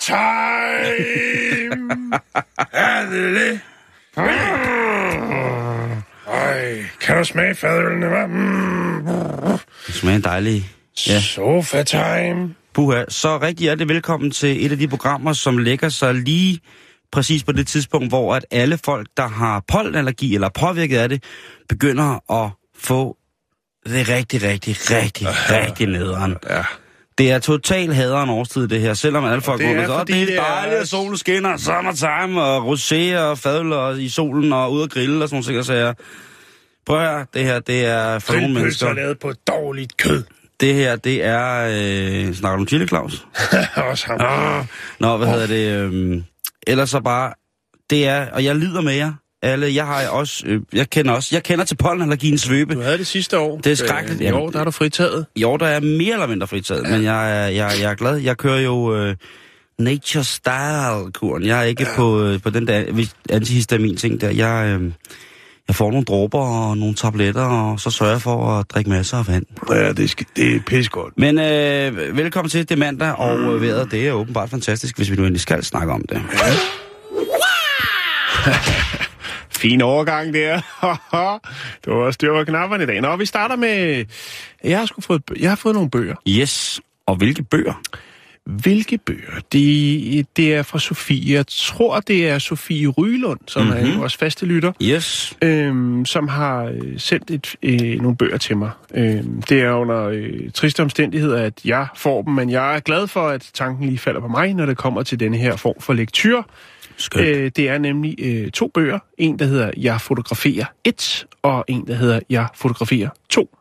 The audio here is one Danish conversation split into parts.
Er det det? Ej, kan du smage fadølene, hva'? Mm. Det smager dejligt. Ja. Sofa time. Puha. Så rigtig hjertelig velkommen til et af de programmer, som lægger sig lige præcis på det tidspunkt, hvor at alle folk, der har pollenallergi eller er påvirket af det, begynder at få det rigtig, rigtig, rigtig, rigtig nederen. Ja. Det er total haderen årstid, det her. Selvom alle folk det går er, med, så det er er- dejligt, at solen skinner, summertime, og rosé og fadler i solen, og ud og grille og sådan nogle ting, sager. Prøv at høre, det her, det er for nogle mennesker. lavet på dårligt kød. Det her, det er... Øh, snakker du om chili, Claus? Også ham. Ah. Nå, hvad hedder det? Øhm, ellers så bare... Det er... Og jeg lider med jer. Alle, jeg har også... Øh, jeg kender også... Jeg kender til pollenallergiens svøbe. Du havde det sidste år. Det er skrækkeligt. Øh, I år, der er du fritaget. I år der er mere eller mindre fritaget, ja. men jeg er, jeg, jeg er glad. Jeg kører jo øh, nature style-kuren. Jeg er ikke ja. på, øh, på den der antihistamin-ting der. Jeg, øh, jeg får nogle dråber og nogle tabletter, og så sørger jeg for at drikke masser af vand. Ja, det, skal, det er pissegodt. Men øh, velkommen til. Det mandag, og øh, vejret det er åbenbart fantastisk, hvis vi nu endelig skal snakke om det. Fin overgang der. du har styr på knapperne i dag. Nå, vi starter med... Jeg har, fået, jeg har fået nogle bøger. Yes, og hvilke bøger? Hvilke bøger? Det, det er fra Sofie. Jeg tror, det er Sofie Rylund, som mm-hmm. er vores faste lytter, Yes. øhm, som har øh, sendt et, øh, nogle bøger til mig. Øhm, det er under øh, triste omstændigheder, at jeg får dem, men jeg er glad for, at tanken lige falder på mig, når det kommer til denne her form for lektyr. Skønt. Øh, det er nemlig øh, to bøger. En, der hedder Jeg fotograferer 1, og en, der hedder Jeg fotograferer 2.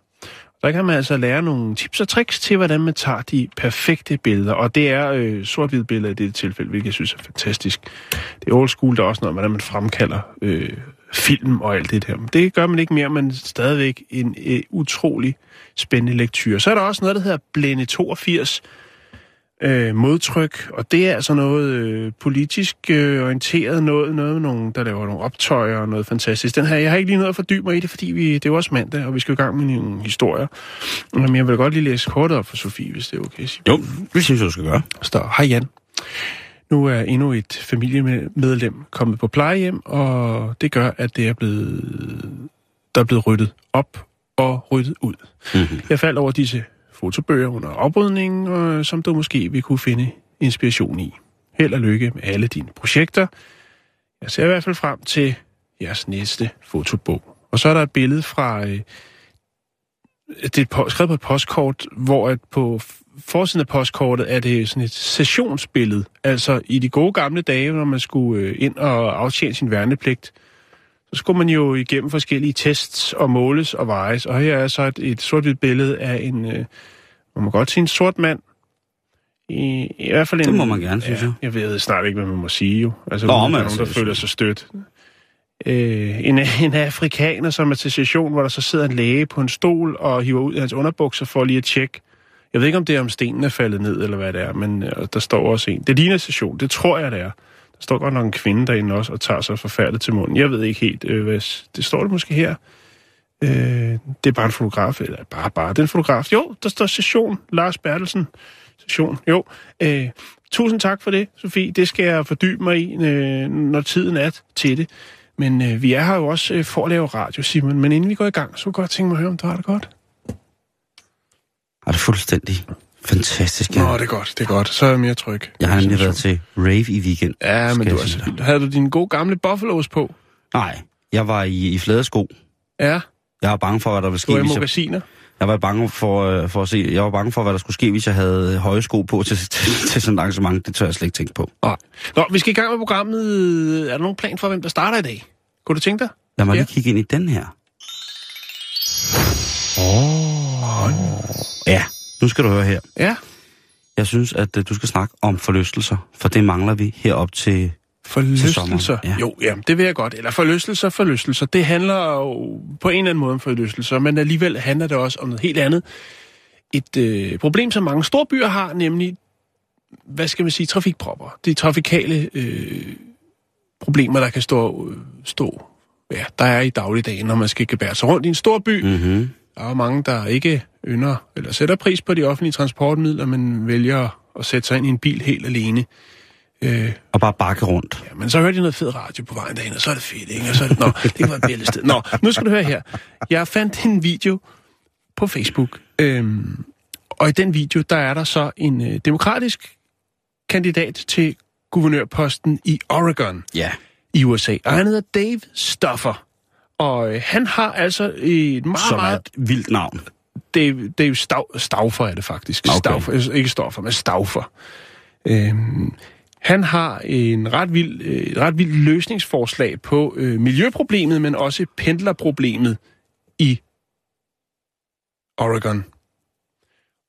Der kan man altså lære nogle tips og tricks til, hvordan man tager de perfekte billeder. Og det er øh, sort-hvide billeder i dette tilfælde, hvilket jeg synes er fantastisk. Det er old school, der er også noget, hvordan man fremkalder øh, film og alt det der. Men det gør man ikke mere, men stadigvæk en øh, utrolig spændende lektyr. Så er der også noget, der hedder Blende 82, øh, modtryk, og det er altså noget øh, politisk øh, orienteret, noget, noget med nogen, der laver nogle optøjer og noget fantastisk. Den her, jeg har ikke lige noget at fordybe mig i det, fordi vi, det er jo også mandag, og vi skal i gang med nogle historier. Men jeg vil godt lige læse kortet op for Sofie, hvis det er okay. Jo, det synes jeg, du skal gøre. Står, hej Jan. Nu er endnu et familiemedlem kommet på plejehjem, og det gør, at det er blevet, der er blevet ryddet op og ryddet ud. Mm-hmm. Jeg faldt over disse fotobøger under oprydningen, og, øh, som du måske vil kunne finde inspiration i. Held og lykke med alle dine projekter. Jeg ser i hvert fald frem til jeres næste fotobog. Og så er der et billede fra... Øh, det er et skrevet på et postkort, hvor at på forsiden af postkortet er det sådan et sessionsbillede. Altså i de gode gamle dage, når man skulle øh, ind og aftjene sin værnepligt, så skulle man jo igennem forskellige tests og måles og vejes. Og her er så et, et sort billede af en, øh, man må godt sige en sort mand. I, i hvert fald en, Det må man gerne, synes jeg. Jeg ved snart ikke, hvad man må sige jo. Altså, Nå, er altså, nogen, der hvis- føler sig stødt. Øh, en, en afrikaner, som er til session, hvor der så sidder en læge på en stol og hiver ud af hans underbukser for lige at tjekke. Jeg ved ikke, om det er, om stenen er faldet ned, eller hvad det er, men øh, der står også en. Det ligner session, det tror jeg, det er. Står godt nok en kvinde derinde også, og tager sig forfærdeligt til munden. Jeg ved ikke helt, øh, hvad... Det står det måske her. Øh, det er bare en fotograf, eller bare, bare, den fotograf. Jo, der står session, Lars Bertelsen. Session, jo. Øh, tusind tak for det, Sofie. Det skal jeg fordybe mig i, øh, når tiden er til det. Men øh, vi er her jo også øh, for at lave radio, Simon. Men inden vi går i gang, så kunne jeg godt tænke mig at høre, om du har det godt. Har det fuldstændig fantastisk, ja. Nå, det er godt, det er godt. Så er jeg mere tryg. Jeg har nemlig været til rave i weekend. Ja, men du jeg sige så dig. Havde du dine gode gamle buffalos på? Nej, jeg var i, i flade sko. Ja, Jeg var bange for, hvad der ville du ske, i hvis jeg, magasiner. jeg var bange for, øh, for at se, jeg var bange for, hvad der skulle ske, hvis jeg havde høje sko på til, til, til sådan et arrangement. Det tør jeg slet ikke tænke på. Nej. Nå, vi skal i gang med programmet. Er der nogen plan for, hvem der starter i dag? Kunne du tænke dig? Lad mig Ja. lige kigge ind i den her. Åh. Oh. Ja, Nu skal du høre her. Ja, Jeg synes, at øh, du skal snakke om forlystelser, for det mangler vi herop til... forlystelser. ja. Jo, ja, det vil jeg godt. Eller forlystelser, forlystelser. Det handler jo på en eller anden måde om forlystelser, men alligevel handler det også om noget helt andet. Et øh, problem, som mange store byer har, nemlig, hvad skal man sige, trafikpropper. Er trafikale øh, problemer, der kan stå, øh, stå ja, der er i dagligdagen, når man skal gebære sig rundt i en stor by. Mm-hmm. Der er mange, der ikke ynder eller sætter pris på de offentlige transportmidler, men vælger at sætte sig ind i en bil helt alene. Øh, Og bare bakke rundt. ja, men så hørte jeg noget fed radio på vejen derhen, og så er det fedt, ikke? Og så er det, nå, det være et billedsted. Nå, nu skal du høre her. Jeg fandt en video på Facebook, øhm, og i den video, der er der så en øh, demokratisk kandidat til guvernørposten i Oregon Ja. i USA, og han hedder Dave Stoffer. Og øh, han har altså et meget, Som meget et vildt navn. Dave, Dave Stav, Stauffer er det faktisk. Okay. Stauffer, altså ikke Stoffer, men Stauffer. Øhm, han har en ret vild, øh, et ret vildt løsningsforslag på øh, miljøproblemet, men også pendlerproblemet i Oregon.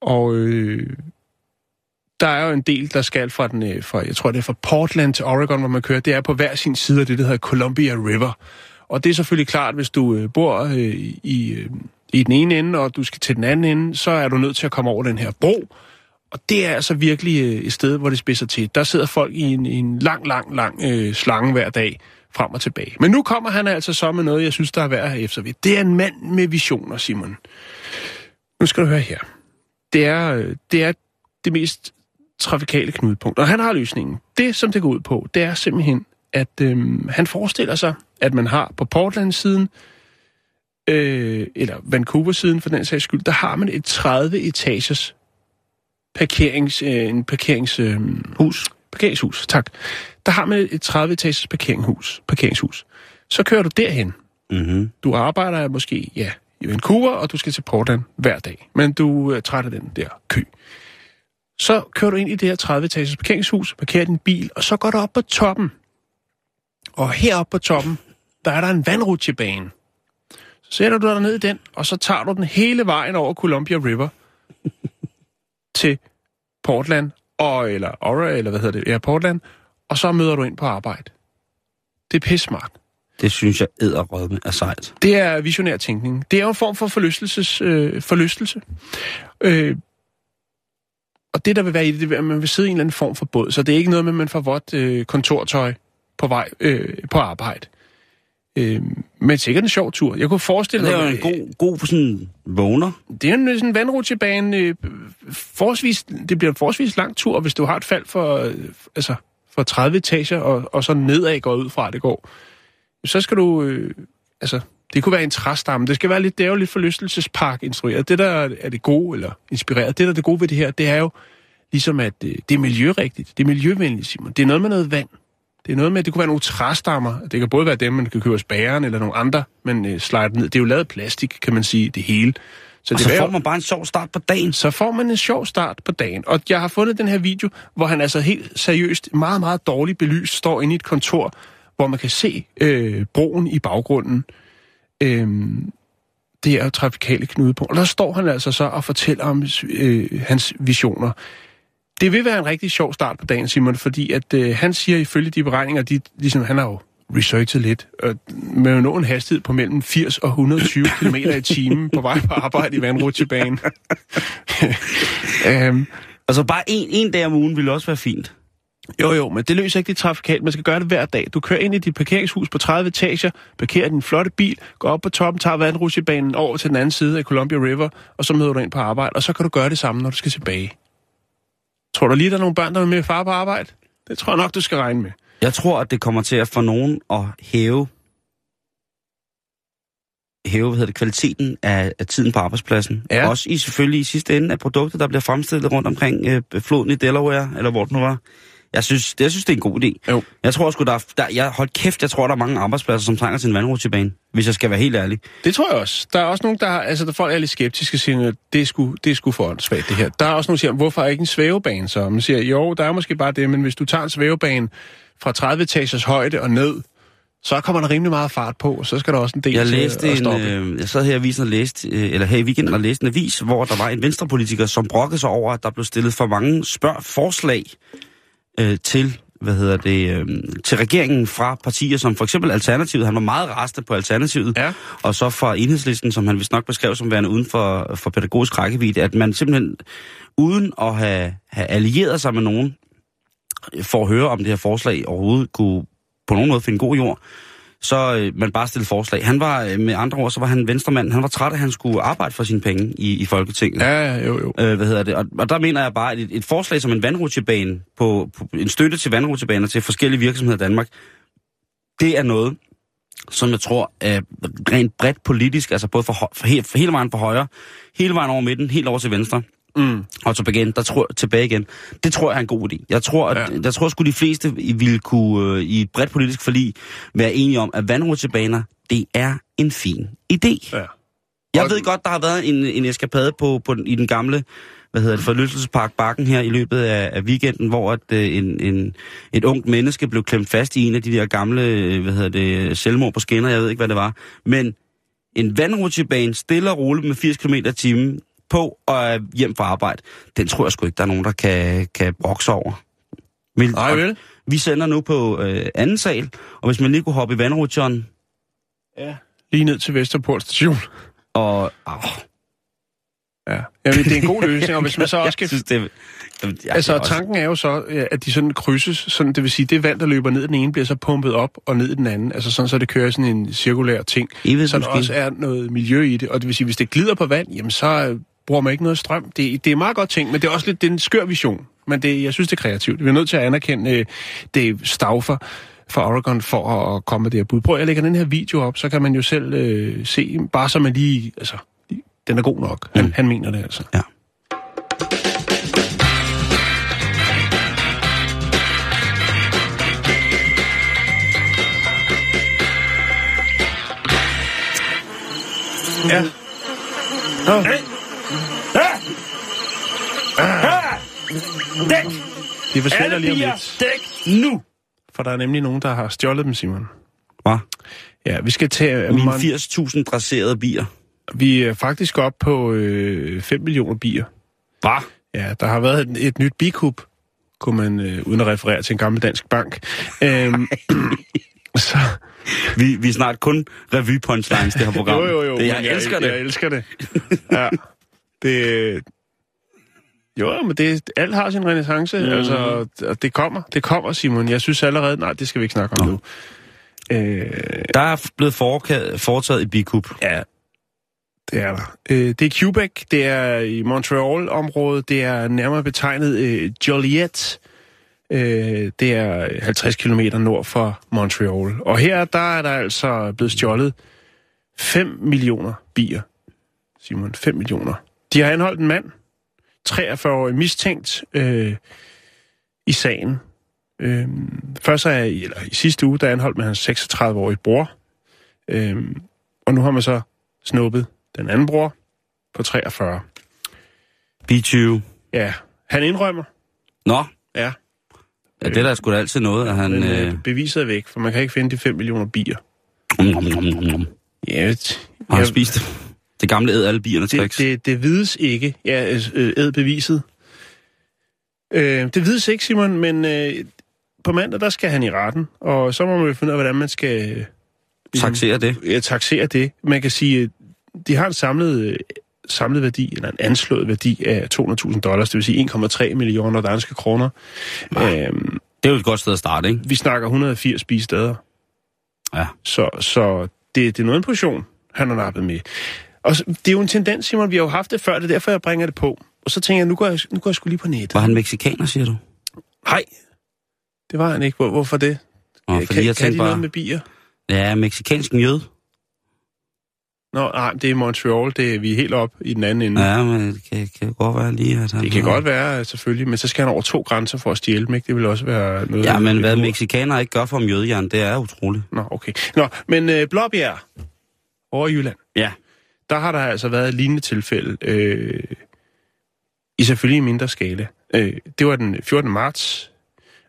Og øh, der er jo en del, der skal fra den, øh, fra, jeg tror det er fra Portland til Oregon, hvor man kører. Det er på hver sin side af det, der hedder Columbia River. Og det er selvfølgelig klart, hvis du øh, bor øh, i, øh, i den ene ende, og du skal til den anden ende, så er du nødt til at komme over den her bro. Og det er altså virkelig øh, et sted, hvor det spidser til. Der sidder folk i en, i en lang, lang, lang øh, slange hver dag frem og tilbage. Men nu kommer han altså så med noget, jeg synes, der er værd at have efter ved. Det er en mand med visioner, Simon. Nu skal du høre her. Det er, øh, det er det mest trafikale knudepunkt, og han har løsningen. Det, som det går ud på, det er simpelthen, at øhm, han forestiller sig, at man har på Portland-siden, øh, eller Vancouver-siden for den sags skyld, der har man et 30-etagers parkerings, øh, en parkerings, øh, hus. Parkeringshus, tak. Der har man et 30-etagers parkeringshus, parkeringshus. Så kører du derhen. Mm-hmm. Du arbejder måske, ja, i Vancouver, og du skal til Portland hver dag. Men du er træt af den der kø. Så kører du ind i det her 30-etagers parkeringshus, parkerer din bil, og så går du op på toppen. Og heroppe på toppen, der er der en vandrutsjebane. Så sætter du dig ned i den, og så tager du den hele vejen over Columbia River til Portland, og, eller Aura, eller hvad hedder det, ja, Portland, og så møder du ind på arbejde. Det er pisse smart. Det synes jeg æderrødme er sejt. Det er visionær tænkning. Det er jo en form for forlystelses, øh, forlystelse. Øh, og det, der vil være i det, det er, at man vil sidde i en eller anden form for båd. Så det er ikke noget med, at man får vådt øh, kontortøj på vej øh, på arbejde. Øh, men sikkert en sjov tur. Jeg kunne forestille Det er mig... jo en god, god sådan vågner. Det er en sådan en vandrutsjebane. Øh, forholdsvis, det bliver en forholdsvis lang tur, hvis du har et fald for, øh, altså, for 30 etager, og, og så nedad går ud fra, det går. Så skal du... Øh, altså, det kunne være en træstamme. Det skal være lidt, det er jo lidt forlystelsespark instrueret. Det, der er det gode, eller inspireret, det, der er det gode ved det her, det er jo ligesom, at øh, det er miljørigtigt. Det er miljøvenligt, Simon. Det er noget med noget vand. Det er noget med, at det kunne være nogle træstammer. Det kan både være dem, man kan købe hos bageren, eller nogle andre, men øh, slide ned. Det er jo lavet af plastik, kan man sige, det hele. Og det så får man bare en sjov start på dagen. så får man en sjov start på dagen. Og jeg har fundet den her video, hvor han altså helt seriøst, meget, meget dårligt belyst, står inde i et kontor, hvor man kan se øh, broen i baggrunden. Øhm, det er jo trafikale knudepunkt. Og der står han altså så og fortæller om øh, hans visioner. Det vil være en rigtig sjov start på dagen, Simon, fordi at øh, han siger ifølge de beregninger, de, ligesom han har jo researchet lidt, øh, med nå en hastighed på mellem 80 og 120 km i timen på vej på arbejde i vandrutsjebanen. øhm, Altså bare en, en dag om ugen ville også være fint. jo, jo, men det løser ikke det trafikalt. Man skal gøre det hver dag. Du kører ind i dit parkeringshus på 30 etager, parkerer din flotte bil, går op på toppen, tager vandrutsjebanen over til den anden side af Columbia River, og så møder du ind på arbejde, og så kan du gøre det samme, når du skal tilbage. Tror du lige, der er nogle børn, der er med far på arbejde? Det tror jeg nok, du skal regne med. Jeg tror, at det kommer til at få nogen at hæve hæve hvad hedder det, kvaliteten af, af tiden på arbejdspladsen. Ja. Også i selvfølgelig i sidste ende af produkter, der bliver fremstillet rundt omkring øh, floden i Delaware, eller hvor det nu var. Jeg synes, det, jeg synes, det er en god idé. Jo. Jeg tror sgu, der, er- der jeg, hold kæft, jeg tror, der er mange arbejdspladser, som trænger til en vandrutsjebane, hvis jeg skal være helt ærlig. Det tror jeg også. Der er også nogen, der har, altså der folk er lidt skeptiske og siger, at det er sgu, det er sgu for åndssvagt, det her. Der er også nogen, der siger, hvorfor ikke en svævebane så? Man siger, jo, der er måske bare det, men hvis du tager en svævebane fra 30 etagers højde og ned så kommer der rimelig meget fart på, og så skal der også en del Jeg til læste at en, stoppe. øh, jeg sad her i avisen og læste, øh, eller her i weekenden og læste en avis, hvor der var en venstrepolitiker, som brokkede sig over, at der blev stillet for mange spørg forslag øh, til, hvad hedder det, øh, til regeringen fra partier som for eksempel Alternativet. Han var meget rasende på Alternativet. Ja. Og så fra Enhedslisten, som han vist nok beskrev som værende uden for, for pædagogisk rækkevidde, at man simpelthen uden at have, have allieret sig med nogen, for at høre, om det her forslag overhovedet kunne på nogen måde finde god jord, så øh, man bare stille forslag. Han var, øh, med andre ord, så var han en venstremand. Han var træt af, at han skulle arbejde for sine penge i, i Folketinget. Ja, ja, jo, jo. Øh, hvad hedder det? Og, og der mener jeg bare, at et, et forslag som en vandrutsjebane, på, på, en støtte til vandrutsjebaner til forskellige virksomheder i Danmark, det er noget, som jeg tror er rent bredt politisk, altså både for, for, he, for hele vejen fra højre, hele vejen over midten, helt over til venstre, Mm. og tilbage igen, der tror, tilbage igen. Det tror jeg er en god idé. Jeg tror, at, Ja. ja. jeg tror sgu de fleste ville kunne øh, i et bredt politisk forlig være enige om, at vandrutsjebaner, det er en fin idé. Ja. Jeg Og- ved godt, der har været en, en eskapade på, på, den- i den gamle hvad hedder det, forlystelsespark Bakken her i løbet af, af weekenden, hvor at, øh, en, en, et ungt menneske blev klemt fast i en af de der gamle øh, hvad hedder det, selvmord på skinner, jeg ved ikke, hvad det var. Men en vandrutsjebane, stille og roligt med 80 km i timen, på og er hjem fra arbejde, den tror jeg sgu ikke, der er nogen, der kan, kan brokse over. Vil, Nej, vel? Vi sender nu på øh, anden sal, og hvis man lige kunne hoppe i vandrutsjeren, Ja. Lige ned til Vesterport station. og... Åh, Ja. Jamen, det er en god løsning, og hvis man så også skal... synes, det, jamen, Altså, også- tanken er jo så, ja, at de sådan krydses, sådan, det vil sige, det vand, der løber ned den ene, bliver så pumpet op og ned i den anden. Altså sådan, så det kører sådan en cirkulær ting. Så der måske. også er noget miljø i det. Og det vil sige, hvis det glider på vand, jamen så øh, bruger man ikke noget strøm. Det, det er meget godt ting, men det er også lidt det er en skør vision. Men det, jeg synes, det er kreativt. Vi er nødt til at anerkende øh, Dave Stauffer fra Oregon for at, at komme med det her bud. Prøv, jeg lægger den her video op, så kan man jo selv øh, se, bare så man lige... Altså, den er god nok. Han, Mm. han mener det altså. Ja. Ja. Nå. Dæk! Det forsvinder Alle lige om bier, lidt, dæk nu! for der er nemlig nogen, der har stjålet dem, Simon. Hvad? Ja, vi skal tage... Mine man- 80.000 dresserede bier. Vi er faktisk op på øh, 5 millioner bier. Hvad? Ja, der har været et, et nyt bikup, kunne man, øh, uden at referere til en gammel dansk bank. Øhm, så, Vi, vi er snart kun revy punchlines, det her program. jo, jo, jo. Det, jeg, men elsker det. Jeg elsker det. Ja. Det... Jo, men det, alt har sin renaissance, mm. altså, og det kommer, det kommer, Simon. Jeg synes allerede, nej, det skal vi ikke snakke om Nå. nu. Øh, Der er blevet foretaget et bikup. Ja, det er der. Øh, det er Quebec, det er i Montreal-området, det er nærmere betegnet øh, Joliet. Øh, det er 50 km nord for Montreal. Og her, der er der altså blevet stjålet 5 millioner bier. Simon, 5 millioner. De har anholdt en mand, 43-årig mistænkt øh, i sagen. Øh, først er, eller i sidste uge, der anholdt man hans 36-årige bror. Øh, og nu har man så snuppet den anden bror på 43. B20. Ja, han indrømmer. Nå, Ja, ja, det er der sgu da altid noget, at han... men Øh... øh, beviset er væk, for man kan ikke finde de 5 millioner bier. Nom, nom, nom, nom. Ja, det, Og han ja, spiste det gamle æd alle bierne det, tricks. det, det vides ikke. Ja, øh, æd beviset. Øh, det vides ikke, Simon, men øh, på mandag, der skal han i retten, og så må man jo finde ud af, hvordan man skal øh, Taxere det. ja, taxere det. Man kan sige, øh, de har en samlet, øh, samlet værdi, eller en anslået værdi af 200.000 dollars, det vil sige 1,3 millioner danske kroner. Øhm, Det er jo et godt sted at starte, ikke? vi snakker 180 spisesteder. Ja. Så, så det, det er noget en portion, han har nappet med. Og det er jo en tendens, Simon, vi har jo haft det før, det er derfor, jeg bringer det på. Og så tænker jeg, nu går jeg, nu går jeg sgu lige på nettet. Var han meksikaner, siger du? Nej, det var han ikke. Hvor, hvorfor det? Nå, kan fordi jeg kan de noget bare... med bier? Ja, meksikansk mjød. Nå, nej, det er Montreal, det er, vi er helt op i den anden ende. Ja, men det kan, kan godt være lige, at han... det kan godt være, selvfølgelig, men så skal han over to grænser for at stjæle dem, ikke? Det vil også være noget... Ja, men hvad meksikaner ikke gør for mjødjern, det er utroligt. Nå, okay. Nå, men øh, Blåbjerg over i Jylland, Ja. Der har der altså været et lignende tilfælde, øh, i selvfølgelig en mindre skala. Øh, det var den 14. marts,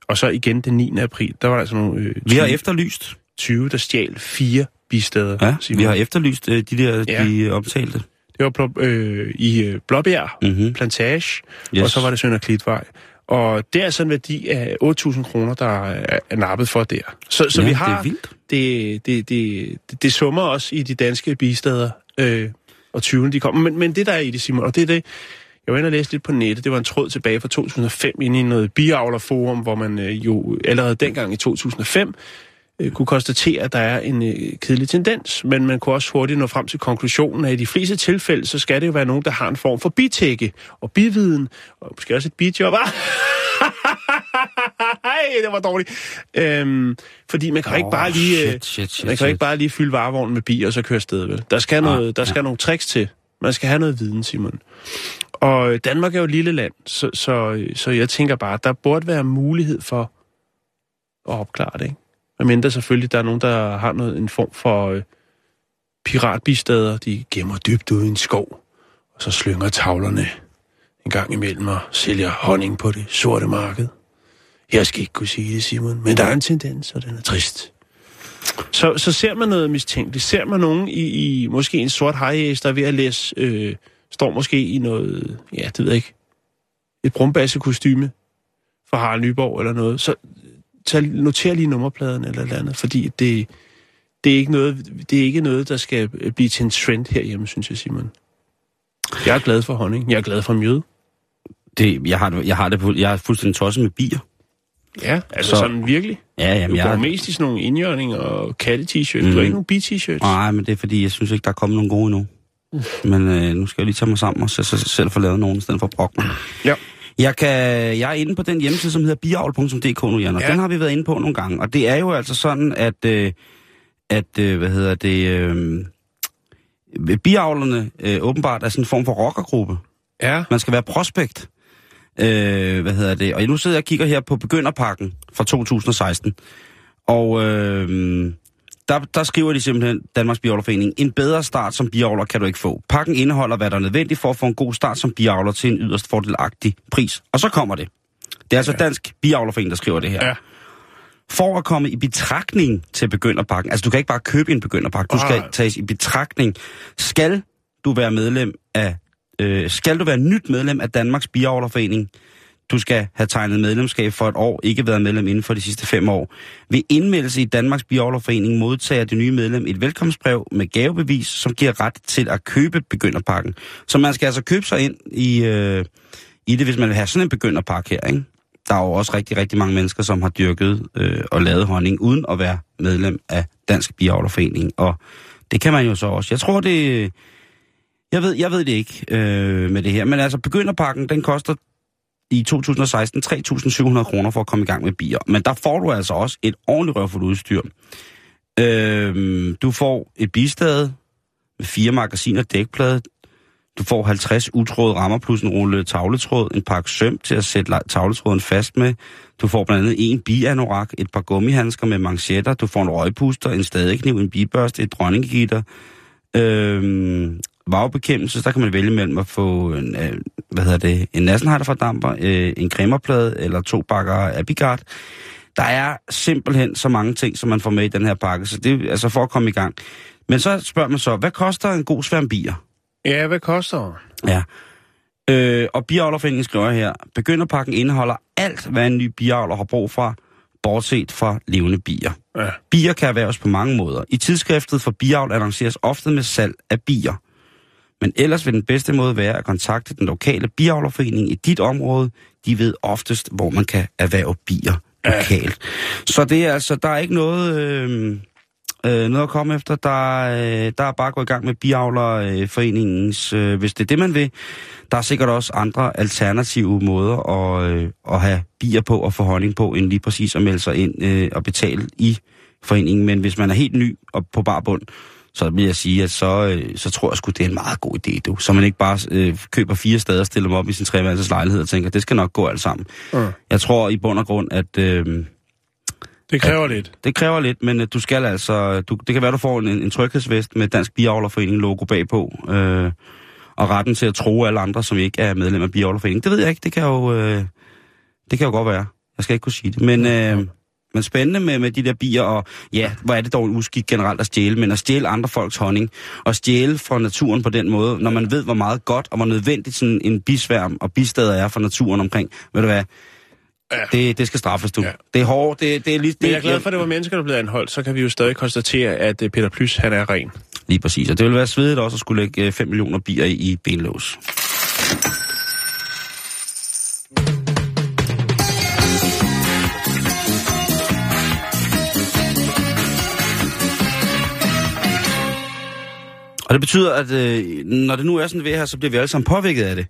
og så igen den 9. april, der var der altså nogle... Øh, Vi har efterlyst 20, der stjal fire bisteder. Ja, Simon. vi har efterlyst øh, de der, Ja. de omtalte. Det var på, øh, i øh, Blåbjerg Mhm. Plantage, Yes. og så var det Sønder Klitvej. Og det er sådan en værdi af 8.000 kroner, der er, er nappet for der. Så, så ja, vi har... det, det, det, det, det summer også i de danske bisteder, øh, og 20'erne de kommer. Men, men det, der er i det, Simon, og det er det, jeg var inde og læse lidt på nettet, det var en tråd tilbage fra 2005 inde i noget biavlerforum, hvor man øh, jo allerede dengang i 2005 øh, kunne konstatere, at der er en øh, kedelig tendens, men man kunne også hurtigt nå frem til konklusionen, at i de fleste tilfælde, så skal det jo være nogen, der har en form for bitække og bividen, og måske også et bijob. Ah! Det var dårligt. Øhm, fordi man kan oh, ikke bare lige... øh, Shit, shit, shit, man kan shit. ikke bare lige fylde varevognen med bier og så køre afsted, vel? Der skal, Nej, noget, der skal nogle tricks til. Man skal have noget viden, Simon. Og øh, Danmark er jo et lille land, så, så, så jeg tænker bare, der burde være mulighed for at opklare det, ikke? Medmindre selvfølgelig, der er nogen, der har noget, en form for øh, piratbistader. De gemmer dybt ude i en skov, og så slynger tavlerne en gang imellem og sælger honning på det sorte marked. Jeg skal ikke kunne sige det, Simon, men der er en tendens, og den er trist. Så, så ser man noget mistænkeligt. Ser man nogen i, i måske en sort hejæs, der er ved at læse, øh, står måske i noget, ja, det ved jeg ikke, et brumbassekostyme fra Harald Nyborg eller noget, så tag, noter lige nummerpladen eller eller andet, fordi det, det, er ikke noget, det er ikke noget, der skal blive til en trend herhjemme, synes jeg, Simon. Jeg er glad for honning. Jeg er glad for mjød. Det, jeg, har, jeg, har det, jeg er fuldstændig tosset med bier. Ja, altså Så- så, sådan virkelig. Ja, Du jamen, går jeg, mest i sådan nogle indjørninger og katte-t-shirts. Mm. Du Mm. har ikke nogen bi-t-shirts. Nej, men det er fordi, jeg synes ikke, der er kommet nogen gode endnu. Men øh, nu skal jeg lige tage mig sammen og så, så selv få lavet nogen, i stedet for at mig. Ja. Jeg, kan, jeg er inde på den hjemmeside, som hedder biavl.dk nu, Jan, og ja. den har vi været inde på nogle gange. Og det er jo altså sådan, at, øh, at øh, hvad hedder det, øh, biavlerne øh, åbenbart er sådan en form for rockergruppe. Ja. Man skal være prospekt. Øh, hvad hedder det? Og nu sidder jeg og kigger her på begynderpakken fra 2016. Og øh, der, der skriver de simpelthen, Danmarks Biavlerforening, en bedre start som biavler kan du ikke få. Pakken indeholder, hvad der er nødvendigt for at få en god start som biavler til en yderst fordelagtig pris. Og så kommer det. Det er altså ja. Dansk Biavlerforening, der skriver det her. Ja. For at komme i betragtning til begynderpakken, altså du kan ikke bare købe en begynderpakke, du skal tages i betragtning, skal du være medlem af, øh, skal du være nyt medlem af Danmarks Biavlerforening, du skal have tegnet medlemskab for et år, ikke været medlem inden for de sidste fem år. Ved indmeldelse i Danmarks Biavlerforening modtager det nye medlem et velkomstbrev med gavebevis, som giver ret til at købe begynderpakken. Så man skal altså købe sig ind i, øh, i det, hvis man vil have sådan en begynderpakke her, ikke? Der er jo også rigtig, rigtig mange mennesker, som har dyrket øh, og lavet honning, uden at være medlem af Dansk Biavlerforening. Og det kan man jo så også. Jeg tror, det... Jeg ved, jeg ved det ikke øh, med det her. Men altså, begynderpakken, den koster i 2016 3.700 kroner for at komme i gang med bier. Men der får du altså også et ordentligt røvfuldt udstyr. Øh, du får et bistade med fire magasiner dækplade. Du får 50 utråde rammer plus en rulle tavletråd, en pakke søm til at sætte tavletråden fast med. Du får blandt andet en bianorak, et par gummihandsker med manchetter, du får en røgpuster, en stadekniv, en bibørste, et dronninggitter. Øhm, vagbekæmpelse, der kan man vælge mellem at få en, øh, hvad hedder det, en Nassenheider øh, en cremerplade eller to bakker Abigard. Der er simpelthen så mange ting, som man får med i den her pakke, så det er altså for at komme i gang. Men så spørger man så, hvad koster en god sværm bier? Ja, hvad koster Ja. Øh, og biavlerforeningen skriver her, begynderpakken indeholder alt, hvad en ny biavler har brug for, bortset fra levende bier. Ja. Bier kan erhverves på mange måder. I tidsskriftet for biavl annonceres ofte med salg af bier. Men ellers vil den bedste måde være at kontakte den lokale biavlerforening i dit område. De ved oftest, hvor man kan erhverve bier lokalt. Så det er altså, der er ikke noget, øh, øh, noget at komme efter. Der, øh, der er bare at gå i gang med biavlerforeningens, øh, hvis det er det, man vil. Der er sikkert også andre alternative måder at, øh, at have bier på og få honning på, end lige præcis at melde sig ind øh, og betale i foreningen. Men hvis man er helt ny og på bar bund, så vil jeg sige, at så, øh, så tror jeg sgu, det er en meget god idé, du. Så man ikke bare øh, køber fire steder og stiller dem op i sin treværelses lejlighed og tænker, det skal nok gå alt sammen. Ja. Jeg tror i bund og grund, at øh, Det kræver lidt. det kræver lidt, men øh, du skal altså... Du, det kan være, du får en, en tryghedsvest med Dansk Biavlerforening logo bagpå, øh, og retten til at tro alle andre, som ikke er medlem af Biavlerforeningen. Det ved jeg ikke, det kan jo, øh, det kan jo godt være. Jeg skal ikke kunne sige det, men... Øh, Men spændende med, med de der bier, og ja, hvor er det dog en uskik generelt at stjæle, men at stjæle andre folks honning, og stjæle fra naturen på den måde, når man ved, hvor meget godt og hvor nødvendigt sådan en bisværm og bistader er for naturen omkring. Ved du hvad? Ja. Det, det skal straffes, du. Ja. Det er hårdt, det, det er lige... Men Det, jeg er glad for, at det var mennesker, der blev anholdt. Så kan vi jo stadig konstatere, at øh, Peter Plys, han er ren. Lige præcis, og det vil være svedigt også at skulle lægge 5 millioner bier i, i benlås. Og det betyder, at øh, når det nu er sådan ved her, så bliver vi alle sammen påvirket af det.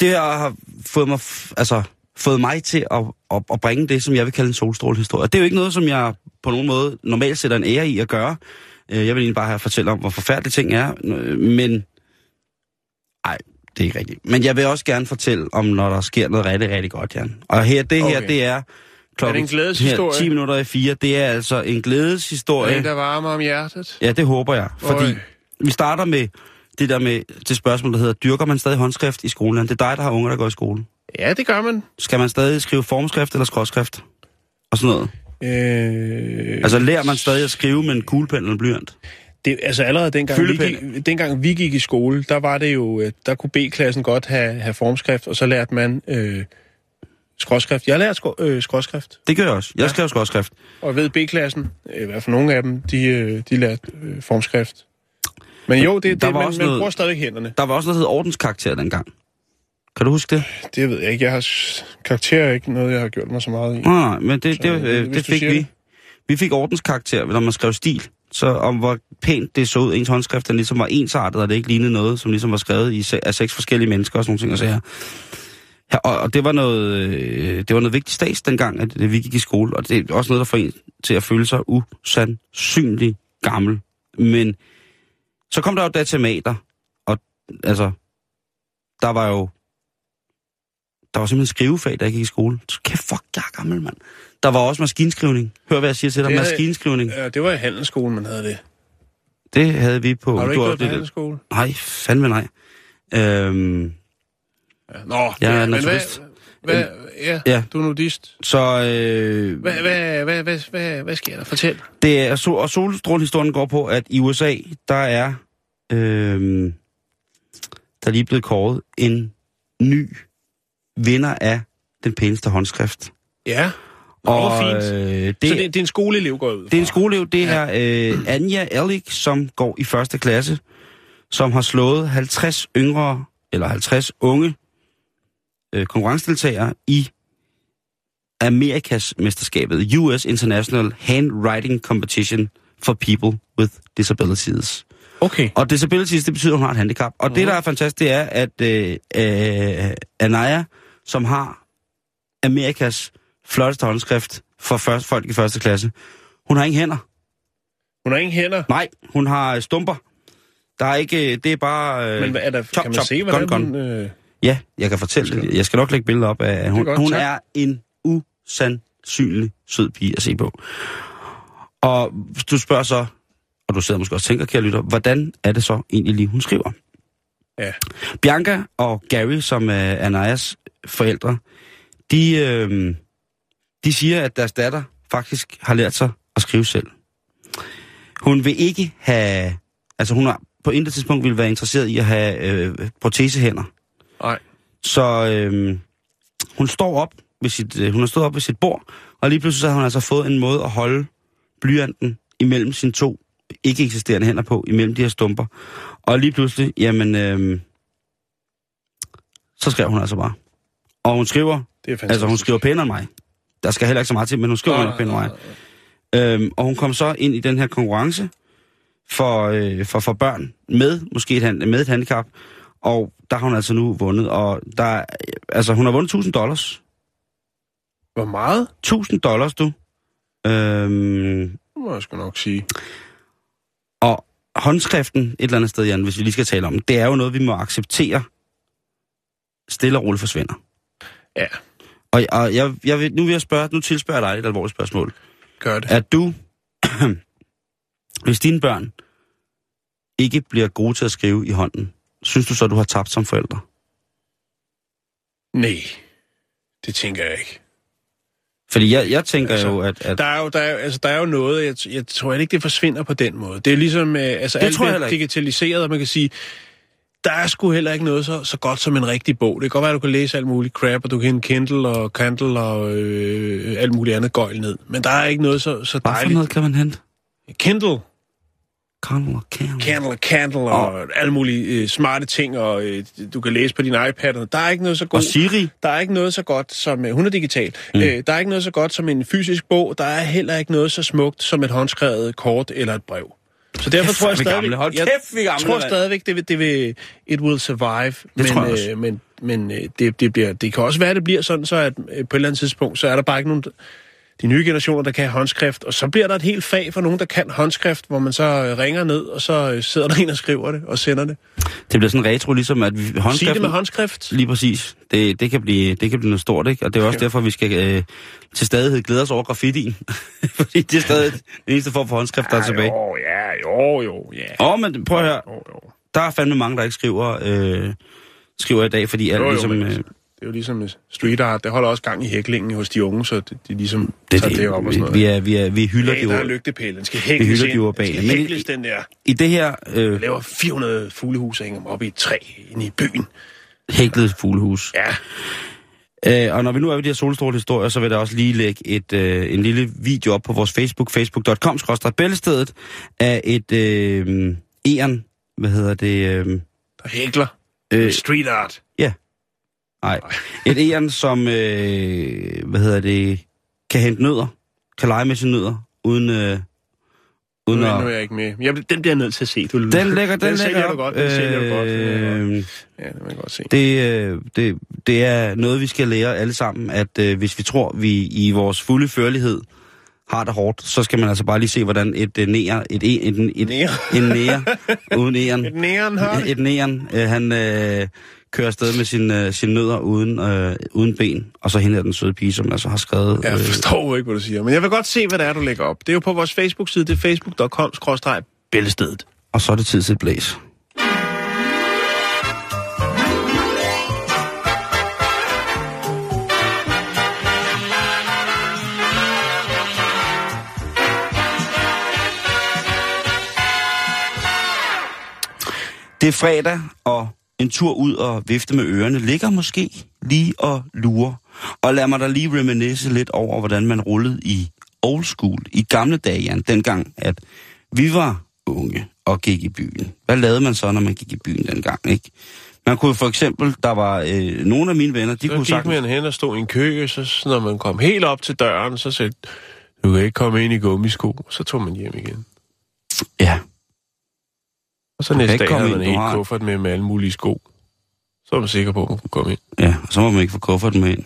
Det har fået mig, altså, fået mig til at, at, at bringe det, som jeg vil kalde en solstrålehistorie. Det er jo ikke noget, som jeg på nogen måde normalt sætter en ære i at gøre. Øh, Jeg vil egentlig bare have fortælle om, hvor forfærdelige ting er, øh, men... Nej, det er ikke rigtigt. Men jeg vil også gerne fortælle om, når der sker noget rigtig, rigtig godt, Jan. Og her, det her, Okay. det er klokken en glædeshistorie? her, 10 minutter i 4. Det er altså en glædeshistorie. En, der varmer om hjertet. Ja, det håber jeg. Fordi Øj. Vi starter med det der med det spørgsmål, der hedder, dyrker man stadig håndskrift i skolen? Det er dig, der har unger, der går i skole. Ja, det gør man. Skal man stadig skrive formskrift eller skråskrift? Og sådan noget. Øh, Altså lærer man stadig at skrive med en kuglepen eller blyant? det, altså allerede dengang vi, Fyldepen. gik, dengang vi gik i skole, der var det jo, øh, der kunne B-klassen godt have, have formskrift, og så lærte man øh, skråskrift. Jeg lærte skå, øh, skråskrift, Det gør jeg også. Jeg Ja. skrev skråskrift. og jeg ved B-klassen, øh, i hvert fald nogle af dem, de, øh, de lærte øh, formskrift. Men jo, det, Der det var man, også man noget- bruger stadig hænderne. Der var også noget, der hed ordenskarakter dengang. Kan du huske det? Det ved jeg ikke. Jeg har karakter er ikke noget, jeg har gjort mig så meget i. Nej, men det, Så, det, øh, øh, det du fik siger vi. det. Vi fik ordenskarakter, når man skrev stil. Så om hvor pænt det så ud, ens håndskrift, den ligesom var ensartet, og det ikke lignede noget, som ligesom var skrevet i, af seks forskellige mennesker og sådan nogle ting. Og, så her. Ja, og, og det var noget, øh, det var noget vigtigt stads dengang, at øh, vi gik i skole, og det er også noget, der får en til at føle sig usandsynlig gammel. Men så kom der jo datamater, og altså, der var jo der var simpelthen skrivefag, der jeg gik i skole. Kæft, fuck, jeg er gammel, mand. Der var også maskinskrivning. Hør, hvad jeg siger til dig. Det havde- Maskinskrivning. Ja, det var i handelsskolen, man havde det. Det havde vi på... Har du ikke gået på handelsskole? Nej, fandme nej. Øhm, Ja. Nå, ja, men hvad. Hvad, ja, Ja. du er nudist. så øh, Hvad, hvad, hvad, hvad, hvad, hvad sker der? Fortæl. det er, og solstrålehistorien går på, at i USA, der er øh, der er lige blevet kåret en ny vinder af den pæneste håndskrift. Ja, Nå, og fint. øh, det, så det, det er en skoleelev går ud Det er en skoleelev, det er øh, Anja Ellik, som går i første klasse, som har slået 50 yngre, eller 50 unge øh, konkurrencedeltagere i Amerikas mesterskabet, US International Handwriting Competition for People with Disabilities. Okay. Og disabilities, det betyder, at hun har et handicap. Og mm. det, der er fantastisk, det er, at øh, øh, Anaya, som har Amerikas flotteste håndskrift for først, folk i første klasse, hun har ingen hænder. Hun har ingen hænder. Nej, hun har øh, stumper. Der er ikke, det er bare... Øh, Men hvad er der, chop, kan man chop, se, hvordan gun, hun... Øh, Ja, jeg kan fortælle det. Jeg skal nok lægge billeder op af, hun, godt, hun tak. er en usandsynlig sød pige at se på. Og du spørger så, og du sidder måske også og tænker, kære lytter, hvordan er det så egentlig lige, hun skriver? Ja. Bianca og Gary, som er Anayas forældre, de, øh, de siger, at deres datter faktisk har lært sig at skrive selv. Hun vil ikke have... Altså hun har på intet tidspunkt ville være interesseret i at have øh, protesehænder. Nej. Så øh, hun står op ved sit, øh, hun har stået op ved sit bord, og lige pludselig så har hun altså fået en måde at holde blyanten imellem sine to ikke eksisterende hænder på, imellem de her stumper. Og lige pludselig, jamen, øh, så skrev hun altså bare. Og hun skriver, Det er fantastisk. altså hun skriver pænere end mig. Der skal heller ikke så meget til, men hun skriver Nå, pænere end mig. Øhm, og hun kom så ind i den her konkurrence for, øh, for, for børn med måske et, med et handicap. Og der har hun altså nu vundet. Og der, er- altså, hun har vundet 1000 dollars. Hvor meget? 1000 dollars, du. Øhm, Det må jeg sgu nok sige. og håndskriften et eller andet sted, Jan, hvis vi lige skal tale om, det er jo noget, vi må acceptere stille og roligt forsvinder. Ja, Og, og jeg, jeg vil, nu vil jeg spørge, nu tilspørger jeg dig et alvorligt spørgsmål. gør det. Er du, hvis dine børn ikke bliver gode til at skrive i hånden, synes du så, du har tabt som forælder? Nej, det tænker jeg ikke. Fordi jeg, jeg tænker Altså, jo, at... at Der er jo, der er, altså, der er jo noget, jeg, jeg tror ikke, det forsvinder på den måde. Det er ligesom, øh, altså Det alt ikke. digitaliseret, og man kan sige, der er sgu heller ikke noget så, så godt som en rigtig bog. Det kan godt være, at du kan læse alt muligt crap, og du kan hente Kindle og Kindle og øh, alt muligt andet gøjl ned. Men der er ikke noget så, så hvad for dejligt. noget kan man hente? Kindle, Candle og candle. Kindle, Kindle og alle mulige øh, smarte ting, og øh, du kan læse på din iPad. og Der er ikke noget så Og godt. Siri. Der er ikke noget så godt som... øh, Hun er digital. Mm. Øh, der er ikke noget så godt som en fysisk bog. Der er heller ikke noget så smukt som et håndskrevet kort eller et brev. Så derfor Kæft, tror jeg stadigvæk... gamle. Hold jeg kæft, vi gamle, tror mand. stadigvæk, det vil, det vil... It will survive. men. Øh, men, men øh, det, det, bliver, det kan også være, at det bliver sådan, så at øh, på et eller andet tidspunkt, så er der bare ikke nogen... De nye generationer, der kan håndskrift, og så bliver der et helt fag for nogen, der kan håndskrift, hvor man så øh, ringer ned, og så øh, sidder der en og skriver det og sender det. Det bliver sådan retro, ligesom at vi, Sig det med håndskrift. Lige præcis. Det, det, kan blive, det kan blive noget stort, ikke? Og det er også Ja. derfor, vi skal øh, til stadighed glæde os over graffitien. Fordi det er stadig den eneste form for håndskrift, der er tilbage. Jo, ja, jo, jo, ja. Åh, oh, men prøv at høre. Jo, jo. Der er fandme mange, der ikke skriver, øh, skriver i dag, fordi alt Jo, jo, ligesom... men Øh, Det er jo ligesom med street art. Det holder også gang i hæklingen hos de unge, så de, de ligesom det, tager det op og sådan noget. vi, er, vi, er, vi hylder der er de ord. lygtepæle. Den skal Vi hækles hylder ind. de. Den skal Men- den der. I det her øh, laver 400 fuglehus og hænger dem op i et træ inde i byen. hæklede fuglehus. Ja, Øh, og når vi nu er ved de her solstrålehistorier, så vil jeg også lige lægge et, øh, en lille video op på vores Facebook, facebook.com, bæltestedet, af et øh, eren, hvad hedder det, øh, der hækler. Øh. Øh. Street art. Nej, et eren, som, øh, hvad hedder det, kan hente nødder, kan lege med sine nødder, uden, øh, uden Nu, nu er at... jeg ikke med. Jeg, den bliver jeg nødt til at se. Du, Den lægger, den, den lægger du godt. Den sælger du godt. Øh, Ja, det må jeg godt se. Det, øh, det, det er noget, vi skal lære alle sammen, at øh, hvis vi tror, vi i vores fulde førlighed har det hårdt, så skal man altså bare lige se, hvordan et øh, nære, et, et, et, et, Nære. en nære, uden æren, Et næren har det. et næren, øh, han øh, kører afsted med sin, øh, sin nødder uden, øh, uden ben, og så hende er den søde pige, som altså har skrevet... Jeg forstår ikke, hvad du siger. Men jeg vil godt se, hvad det er, du lægger op. Det er jo på vores Facebook-side. Det er facebook.com-bæltestedet. og så er det tid til et blæs. Det er fredag, og en tur ud og vifte med ørerne ligger måske lige og lurer. Og lad mig da lige reminisce lidt over, hvordan man rullede i old school, i gamle dage, Jan, dengang, at vi var unge og gik i byen. Hvad lavede man så, når man gik i byen dengang, ikke? Man kunne for eksempel, der var øh, nogle af mine venner, de Så kunne gik sagtens... man hen og stod i en kø, så når man kom helt op til døren, så sagde du kan ikke komme ind i gummisko. Så tog man hjem igen. Ja, Og så Du næste dag havde man en har- kuffert med, med alle mulige sko. Så var man sikker på, at man kunne komme ind. ja, og så må man ikke få kufferten med ind.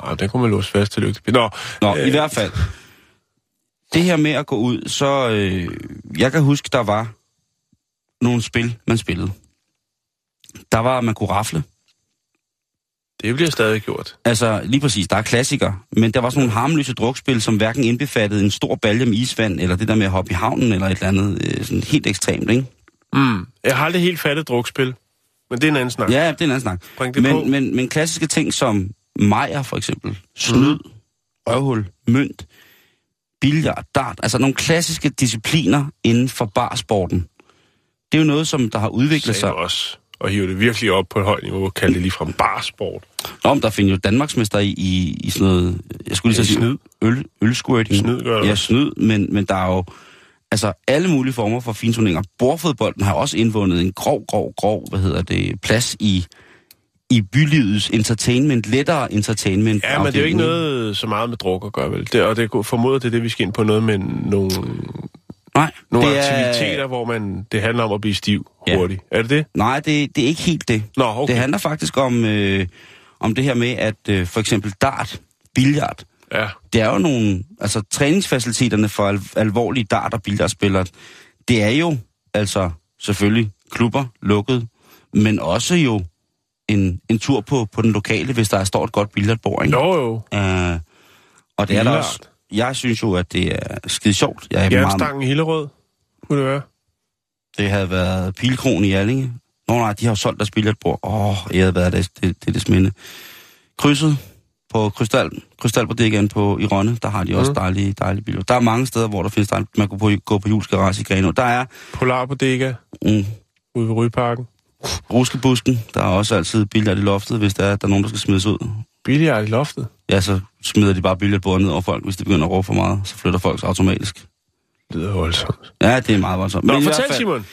Ah, den kunne man låse fast til lygte. Nå, Nå, Øh. i hvert fald. Det her med at gå ud, så... Øh, jeg kan huske, der var nogle spil, man spillede. Der var, man kunne rafle. Det bliver stadig gjort. Altså, lige præcis, der er klassikere. Men der var sådan nogle harmløse drukspil, som hverken indbefattede en stor balje med isvand, eller det der med at hoppe i havnen, eller et eller andet øh, sådan helt ekstremt, ikke? Mm. Jeg har aldrig helt fattet drukspil, men det er en anden snak. Ja, det er en anden snak. Bring det på. Men, men, men klassiske ting som Majer for eksempel, snyd, mm. røvhul, mønt, billard, dart, altså nogle klassiske discipliner inden for barsporten. Det er jo noget, som der har udviklet sagde sig. også. Og hive det virkelig op på et højt niveau og kalde det lige fra barsport. Om der findes jo Danmarksmester i, i, i sådan noget, jeg skulle lige så sige, snyd. øl, ølsquirting. Snyd gør det Ja, snyd, men, men der er jo altså alle mulige former for finturneringer. Bordfodbolden har også indvundet en grov, grov, grov, hvad hedder det, plads i, i bylivets entertainment, lettere entertainment. Ja, men det er jo ikke noget så meget med druk at gøre, vel? Det, og det formoder det er det, vi skal ind på noget med nogle, Nej, nogle det er, aktiviteter, hvor man, det handler om at blive stiv Ja. hurtigt. Er det det? Nej, det, det er ikke helt det. Nå, okay. Det handler faktisk om, øh, om det her med, at øh, for eksempel dart, billard, Ja. det er jo nogle, altså træningsfaciliteterne for al, alvorlige dart- og billardspillere, det er jo altså selvfølgelig klubber lukket, men også jo en, en tur på, på den lokale, hvis der står et godt billardbord. Ikke? Jo, jo. Øh, og det er der Billard. også. Jeg synes jo, at det er skide sjovt. Jeg er meget, Jernstangen i Hillerød, kunne det være? det havde været Pilkron i Allinge. Nå nej, de har jo solgt deres billardbord. Åh, jeg havde været det, det, det, det minde. Krydset. på Krystal, Krystalbodegaen på i Rønne, der har de også Mm. dejlige, dejlige biler. Der er mange steder, hvor der findes dejlige, man kan på, gå på Jules Garage i Greno. Der er Polar Bodega mm, ude ved Rygeparken. Ruskebusken, der er også altid billard i loftet, hvis der er, der er nogen, der skal smides ud. Billigere i loftet. Ja, så smider de bare billardbordet ned over folk, hvis de begynder at råbe for meget. Så flytter folk automatisk. Det lyder voldsomt. Ja, det er meget voldsomt. Nå, hvert fortæl fald- Simon.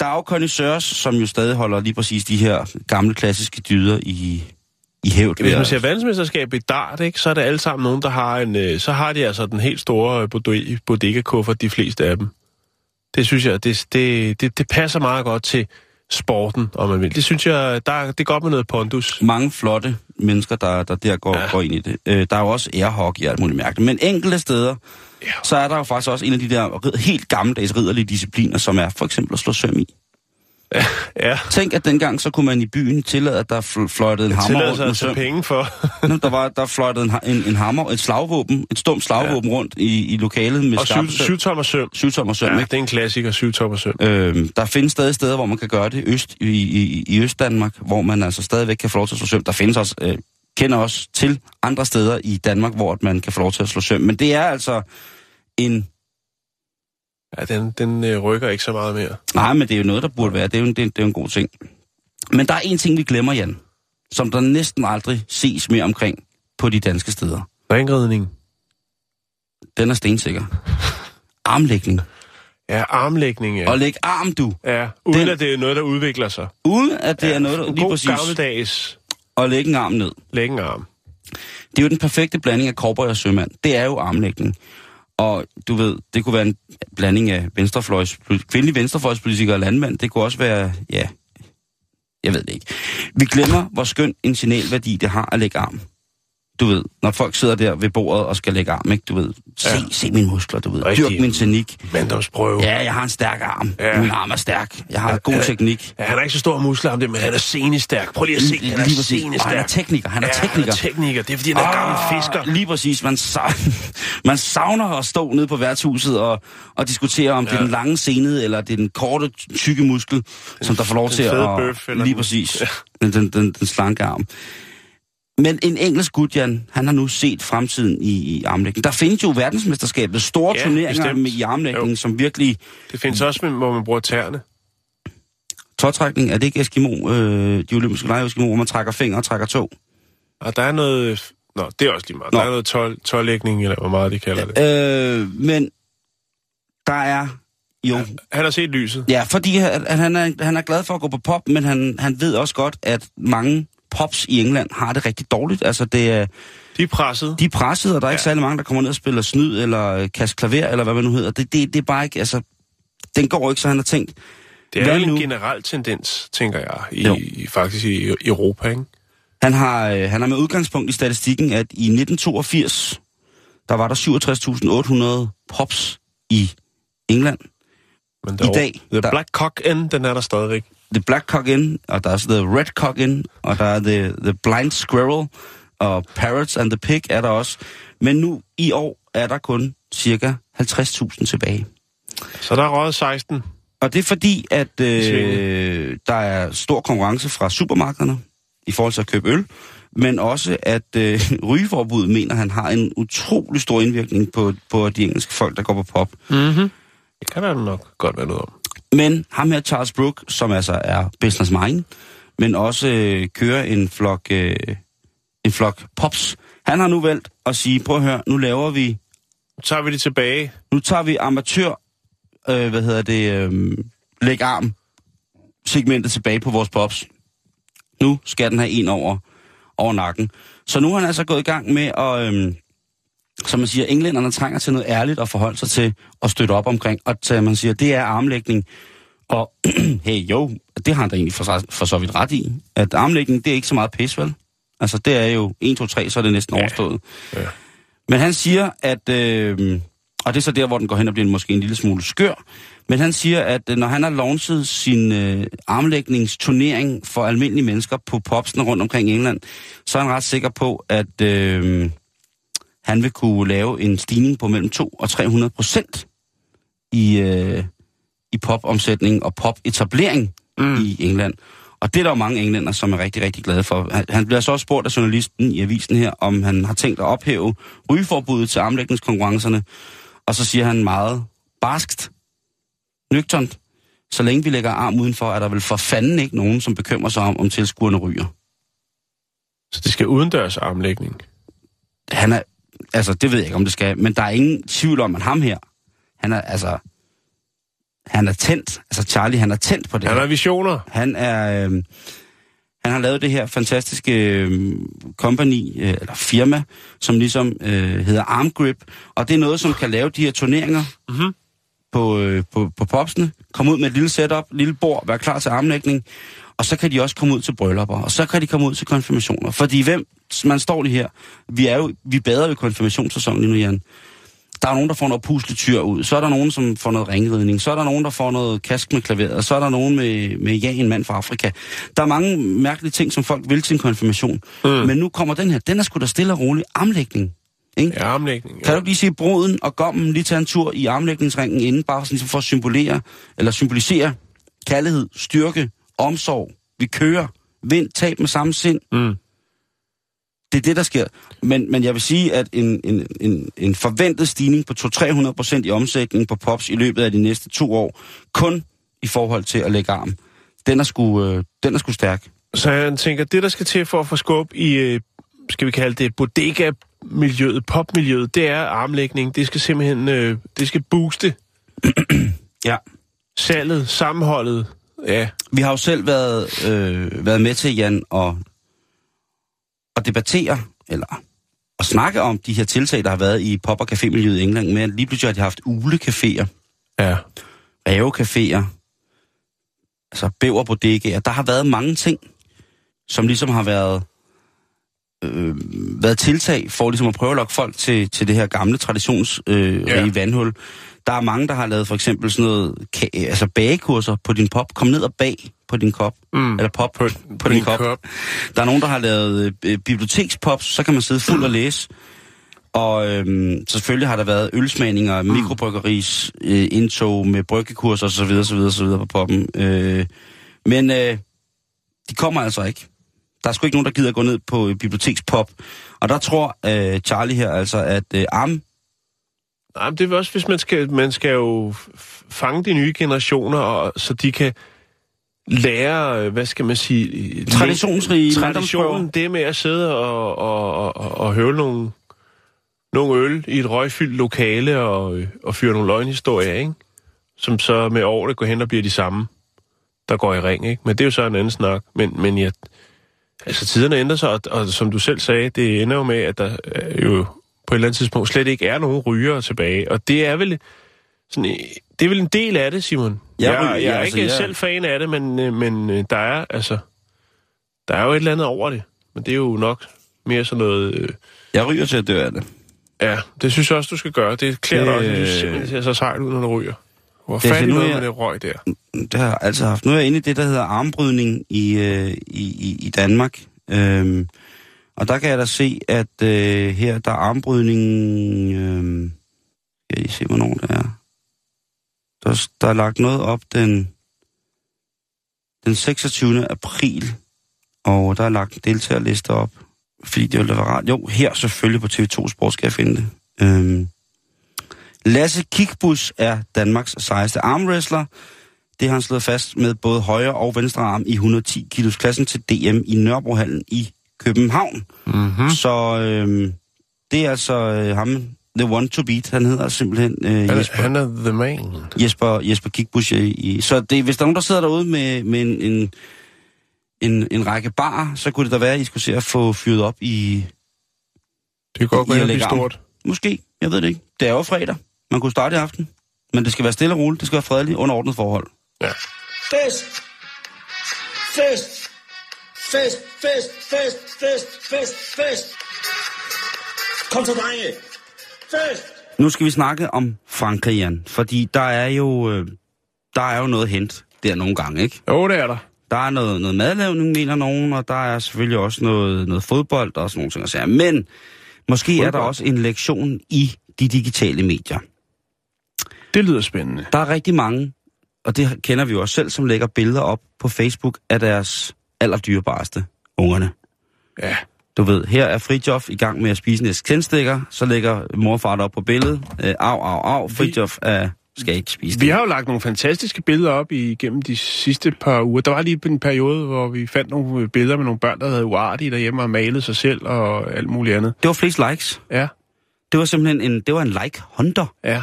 Der er jo connoisseurs, som jo stadig holder lige præcis de her gamle klassiske dyder i, i hævd. Hvis man ser verdensmesterskab i dart, ikke, så er det alle sammen nogen, der har en... Øh, så har de altså den helt store bode- bodega-kuffert, de fleste af dem. Det synes jeg, det, det, det, det passer meget godt til sporten, om man vil. Det synes jeg, der, det er godt med noget pondus. mange flotte mennesker, der, der der går, Ja. går ind i det. Øh, der er jo også airhockey og alt muligt mærkeligt. Men enkelte steder, Ja. så er der jo faktisk også en af de der helt gammeldags ridderlige discipliner, som er for eksempel at slå søm i. Ja, Tænk, at dengang så kunne man i byen tillade, at der fl- fløjtede en hammer rundt sig tage søm. penge for. Nå, Der, var, der fløjtede en, en, en hammer, et slagvåben, et stumt slagvåben ja. rundt i, i lokalet med og syv, skarpe søm. syv tommer. Syvtommer søm, Ja, ikke? det er en klassiker, syv tommer søm. Øhm, der findes stadig steder, hvor man kan gøre det øst, i, i, i Østdanmark, hvor man altså stadigvæk kan få lov til at slå søm. Der findes også, øh, kender også til andre steder i Danmark, hvor man kan få lov til at slå søm. Men det er altså en... Ja, den, den øh, rykker ikke så meget mere. Nej, men det er jo noget, der burde være. Det er jo en, det er, det er en god ting. Men der er en ting, vi glemmer, Jan, som der næsten aldrig ses mere omkring på de danske steder. Ringridning. Den er stensikker. Armlægning. Ja, armlægning, ja. Og læg arm, du. Ja, uden Den- at det er noget, der udvikler sig. Uden at det ja, er noget, der lige God præcis... gammeldags Og lægge en arm ned. lægge en arm. Det er jo den perfekte blanding af cowboy og sømand. Det er jo armlægning. Og du ved, det kunne være en blanding af venstrefløjs, kvindelige venstrefløjspolitikere og landmænd. Det kunne også være, ja, jeg ved det ikke. Vi glemmer, hvor skøn en signalværdi det har at lægge arm. Du ved, når folk sidder der ved bordet og skal lægge arm, ikke? Du ved, se, Ja. ja. se mine muskler, du ved. Rigtig. Dyrk min teknik. Manddomsprøve. Ja, jeg har en stærk arm. Ja. Ja. Min arm er stærk. Jeg har god Ja. teknik. Ja, han har ikke så stor muskler om det, men han er senestærk. Prøv lige at se, han er Lige. Og han er senestærk. tekniker. Han er ja, tekniker. han er tekniker. Det er, fordi han er oh, gammel fisker. Lige præcis. Man, sa- man savner at stå nede på værtshuset og, og diskutere, om ja. det er den lange senede, eller det er den korte, tykke muskel, som der får lov den til at... bøf, eller lige præcis. Ja. Ja. Den, den, den, den slanke arm. Men en engelsk gut, Jan, han har nu set fremtiden i, i armlægning. Der findes jo verdensmesterskabet store Ja, turneringer bestemt. med i armlægning, Jo. som virkelig... Det findes også, med, hvor man bruger tæerne. Tåtrækning, er det ikke Eskimo, øh, de olympiske lege Eskimo, hvor man trækker fingre og trækker tog? Og der er noget... Nå, det er også lige meget. Nå. Der er noget tol, tolvlægning, eller hvor meget de kalder det. Øh, men der er jo... Han har set lyset. Ja, fordi at han, er, han er glad for at gå på pop, men han, han ved også godt, at mange pops i England har det rigtig dårligt. Altså, det er, De er presset. de er presset, og der er ja. Ikke særlig mange, der kommer ned og spiller snyd, eller øh, kaster klaver, eller hvad man nu hedder. Det, det, det er bare ikke, altså, den går ikke, så han har tænkt, Det er en nu? generel tendens, tænker jeg, i, Jo. i faktisk i, i Europa, ikke? han har, øh, han har med udgangspunkt i statistikken, at i 1982, der var der 67.800 pops i England. Men I der dag, The der- Black Cock Inn, den er der stadigvæk. The Black Cock Inn, og der er også The Red Cock Inn, og der er The, the Blind Squirrel, og Parrots and the Pig er der også. Men nu i år er der kun cirka 50.000 tilbage. Så der er røget 16. Og det er fordi, at øh, der er stor konkurrence fra supermarkederne i forhold til at købe øl, men også at øh, rygeforbuddet mener, at han har en utrolig stor indvirkning på, på de engelske folk, der går på pop. Mm-hmm. Det kan der nok godt være noget om. Men ham her, Charles Brook, som altså er business mind, men også øh, kører en flok, øh, en flok pops, han har nu valgt at sige, prøv at høre, nu laver vi, Så tager vi det tilbage. nu tager vi amatør, øh, hvad hedder det, øh, læg arm segmentet tilbage på vores pops. Nu skal den have en over, over nakken. Så nu har han altså gået i gang med at, øh, som man siger, englænderne trænger til noget ærligt at forholde sig til og støtte op omkring. Og til, man siger, det er armlægning. Og hey jo, det har han da egentlig for, for så vidt ret i. At armlægning, det er ikke så meget pis, vel? Altså det er jo 1, 2, 3, så er det næsten Ja. overstået. Ja. Men han siger, at, øh, og det er så der, hvor den går hen og bliver måske en lille smule skør, men han siger, at øh, når han har launchet sin øh, armlægningsturnering for almindelige mennesker på popsen rundt omkring England, så er han ret sikker på, at øh, han vil kunne lave en stigning på mellem 2 og 300 procent i, øh, i popomsætning og popetablering Mm. i England. Og det er der jo mange englænder, som er rigtig, rigtig glade for. Han, han bliver så også spurgt af journalisten i avisen her, om han har tænkt at ophæve rygeforbuddet til armlægningskonkurrencerne. Og så siger han meget barskt, nøgternt, så længe vi lægger arm udenfor, er der vel for fanden ikke nogen, som bekymrer sig om, om tilskuerne ryger. Så det skal udendørs armlægning? Han er, altså det ved jeg ikke, om det skal, men der er ingen tvivl om, at ham her, han er altså, han er tændt, altså Charlie, han er tændt på det Han har visioner. Han er, øh, han har lavet det her fantastiske øh, company, øh, eller firma, som ligesom øh, hedder Arm Grip, og det er noget, som kan lave de her turneringer Mhm. på, øh, på, på popsene, komme ud med et lille setup, lille bord, være klar til armlægning, og så kan de også komme ud til bryllupper, og så kan de komme ud til konfirmationer. Fordi hvem, man står lige her, vi er jo, vi bader jo i konfirmationssæsonen lige nu, Jan. Der er nogen, der får noget pusletyr ud, så er der nogen, som får noget ringridning, så er der nogen, der får noget kask med klaveret, så er der nogen med, med ja, en mand fra Afrika. Der er mange mærkelige ting, som folk vil til en konfirmation. Mm. Men nu kommer den her, den er sgu da stille og rolig armlægning. Ikke? Ja, armlægning. Kan Ja. du ikke lige se bruden og gommen lige tage en tur i armlægningsringen inden, bare sådan for at symbolere, eller symbolisere kærlighed, styrke, omsorg, vi kører, vind, tab med samme sind. Mm. Det er det, der sker. Men, men jeg vil sige, at en, en, en, en forventet stigning på 200-300 procent i omsætning på Pops i løbet af de næste to år, kun i forhold til at lægge arm, den er sgu, øh, den er sgu stærk. Så jeg tænker, det der skal til for at få skub i, øh, skal vi kalde det, bodega-miljøet, popmiljøet, det er armlægning. Det skal simpelthen, øh, det skal booste Ja. salget, sammenholdet. Ja, Vi har jo selv været, øh, været med til, Jan, at, at debattere, eller at snakke om de her tiltag, der har været i pop- og cafémiljøet i England, at lige pludselig har de haft ulecaféer, ja. rævecaféer, altså bæverbodegaer. Der har været mange ting, som ligesom har været, øh, været tiltag for ligesom at prøve at lokke folk til, til det her gamle traditionsrige øh, Ja. vandhul. Der er mange, der har lavet for eksempel sådan noget, altså bagekurser på din pop. Kom ned og bag på din kop. Mm. Eller pop på, på, på din din kop. kop. Der er nogen, der har lavet øh, bibliotekspops, så kan man sidde fuld og læse. Og øhm, selvfølgelig har der været ølsmagninger, mikrobryggeri's øh, indtog med bryggekurser osv. osv. osv. på poppen. Øh, men øh, de kommer altså ikke. Der er sgu ikke nogen, der gider gå ned på øh, bibliotekspop. Og der tror øh, Charlie her altså, at øh, arm, Nej, men det er også, hvis man skal, man skal jo fange de nye generationer, og, så de kan lære, øh, hvad skal man sige... traditionsrige Traditionen, det med at sidde og, og, og, og, og høvle nogle, nogle øl i et røgfyldt lokale og, øh, og fyre nogle løgnhistorier, ikke? Som så med årene går hen og bliver de samme, der går i ring, ikke? Men det er jo så en anden snak. Men, men ja, altså tiderne ændrer sig, og, og som du selv sagde, det ender jo med, at der øh, jo på et eller andet tidspunkt slet ikke er nogen rygere tilbage. Og det er vel sådan, øh, det er vel en del af det, Simon. Jeg Jeg, ryger- jeg, jeg er altså, ikke jeg- selv fan af det, men, øh, men øh, der er altså der er jo et eller andet over det. Men det er jo nok mere sådan noget... Øh, Jeg ryger til at dø af det. ja, det synes jeg også, du skal gøre. Det klæder dig også. Det synes simpelthen ser så sejt ud, når du ryger. Hvor Det fanden nu, noget jeg- med det røg der. Det har jeg altid haft. Nu er jeg inde i det, der hedder armbrydning i, øh, i, i, i Danmark. Øhm, og der kan jeg da se, at øh, her der er armbrydningen... Øh, jeg lige se, hvornår det er. Der, der er lagt noget op den, den 26. april, og der er lagt en deltagerliste op, fordi det ville være rart. Jo, her selvfølgelig på TV2 Sport skal jeg finde det. Øhm, Lasse Kikbus er Danmarks sejeste armwrestler. Det har han slået fast med både højre og venstre arm i 110 kilos klassen til DM i Nørrebrohallen i København. Mm-hmm. Så øhm, det er altså øh, ham, the one to beat. Han hedder simpelthen øh, Han, Jesper, er- han er the man. Jesper, Jesper Kikbus. I, i, så det, hvis der er nogen, der sidder derude med, med en, en, en, en række bar, så kunne det da være, at I skulle se at få fyret op i... Det kan godt I være, at stort. Måske, jeg ved det ikke. Det er jo fredag. Man kunne starte i aften. Men det skal være stille og roligt. Det skal være fredeligt under ordnet forhold. Ja. Fest! Fest! Fest, fest, fest, fest, fest, fest! Kom så, drenge! Fest! Nu skal vi snakke om Frankrig, Jan. Fordi der er jo, øh, der er jo noget hent der nogle gange, ikke? Jo, det er der. Der er noget, noget madlavning, mener nogen, og der er selvfølgelig også noget, noget fodbold og sådan nogle ting. at sige. Men måske fodbold. er der også en lektion i de digitale medier. Det lyder spændende. Der er rigtig mange og det kender vi jo også selv, som lægger billeder op på Facebook af deres allerdyrebareste ungerne. Ja. Du ved, her er Fridjof i gang med at spise en æsk tændstikker, så lægger mor og far op på billedet. Øh, au, au, au, Fridjof er, skal ikke spise Vi det. har jo lagt nogle fantastiske billeder op igennem de sidste par uger. Der var lige en periode, hvor vi fandt nogle billeder med nogle børn, der havde uartige derhjemme og malet sig selv og alt muligt andet. Det var flest likes. Ja, Det var simpelthen en, det var en like-hunter. ja.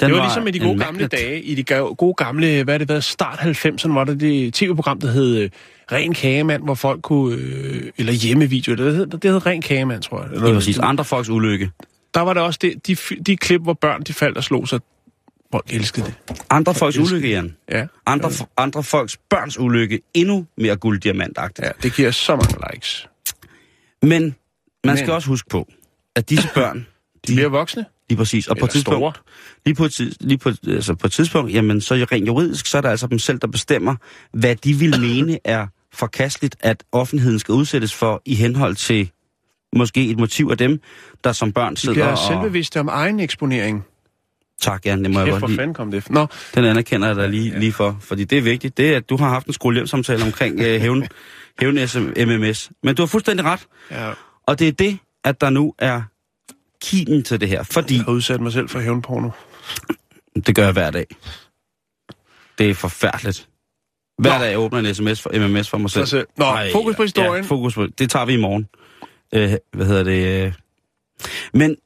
Den det var, ligesom i de gode gamle magnet. dage, i de gode gamle, hvad det været, start 90'erne, var der det tv-program, der hed øh, Ren Kagemand, hvor folk kunne, øh, eller hjemmevideo, det hed, det hed Ren Kagemand, tror jeg. Eller, Det er præcis. Andre folks ulykke. Der var der også det, de, de klip, hvor børn de faldt og slog sig. Folk elskede det. Andre folks elsker ulykke, Jan. Ja. Andre, andre folks børns ulykke. Endnu mere gulddiamantagtigt. ja, det giver så mange likes. Men man skal Men- også huske på, at disse børn, De bliver voksne. Lige præcis, og på et Eller store. tidspunkt, lige på lige på, altså på et tidspunkt, jamen så rent juridisk, så er det altså dem selv, der bestemmer, hvad de vil mene er forkasteligt, at offentligheden skal udsættes for i henhold til måske et motiv af dem, der som børn De sidder bliver og... selvbevidste om egen eksponering. Tak, Jan, det må jeg Kæft, godt hvor lide. fanden kom det? Nå, Den anerkender jeg dig lige, lige for, fordi det er vigtigt. Det er, at du har haft en skolehjemsamtale omkring øh, hævn, hævn MMS. Men du har fuldstændig ret, ja, og det er det, at der nu er kimen til det her, fordi jeg har udsat mig selv for hævnporno. det gør jeg hver dag. Det er forfærdeligt. Hver Nå. dag åbner en sms for MMS for mig selv. Selv. Nå, fokus på historien. Ja, fokus på Det tager vi i morgen. Øh, hvad hedder det? Øh. Men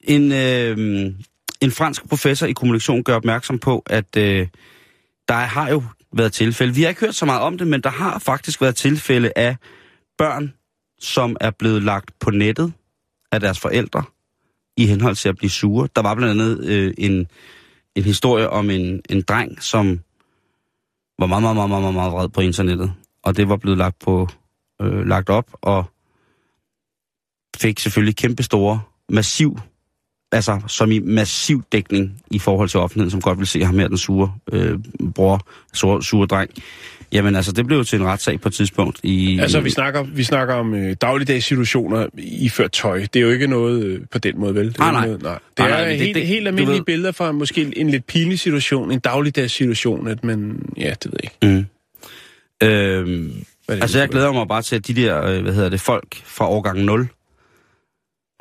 en, øh, en fransk professor i kommunikation gør opmærksom på, at øh, der har jo været tilfælde. Vi har ikke hørt så meget om det, men der har faktisk været tilfælde af børn, som er blevet lagt på nettet af deres forældre i henhold til at blive sure. Der var blandt andet øh, en, en historie om en, en dreng, som var meget, meget, meget, meget, meget, meget vred på internettet. Og det var blevet lagt, på, øh, lagt op, og fik selvfølgelig kæmpe store, massiv, altså som i massiv dækning i forhold til offentligheden, som godt vil se ham her, den sure øh, bror, sure, sure dreng. Jamen altså, det blev jo til en retssag på et tidspunkt. I, Altså, vi snakker, vi snakker om øh, dagligdags situationer i før tøj. Det er jo ikke noget øh, på den måde, vel? Det er Nej. Noget, nej. Det Nej, er nej, helt, det- helt almindelige ved- billeder fra måske en lidt pinlig situation, en dagligdags situation, at man, ja, det ved jeg ikke. Mm. Øhm, det altså, jeg glæder mig bare til, at de der, øh, hvad hedder det, folk fra årgang 0,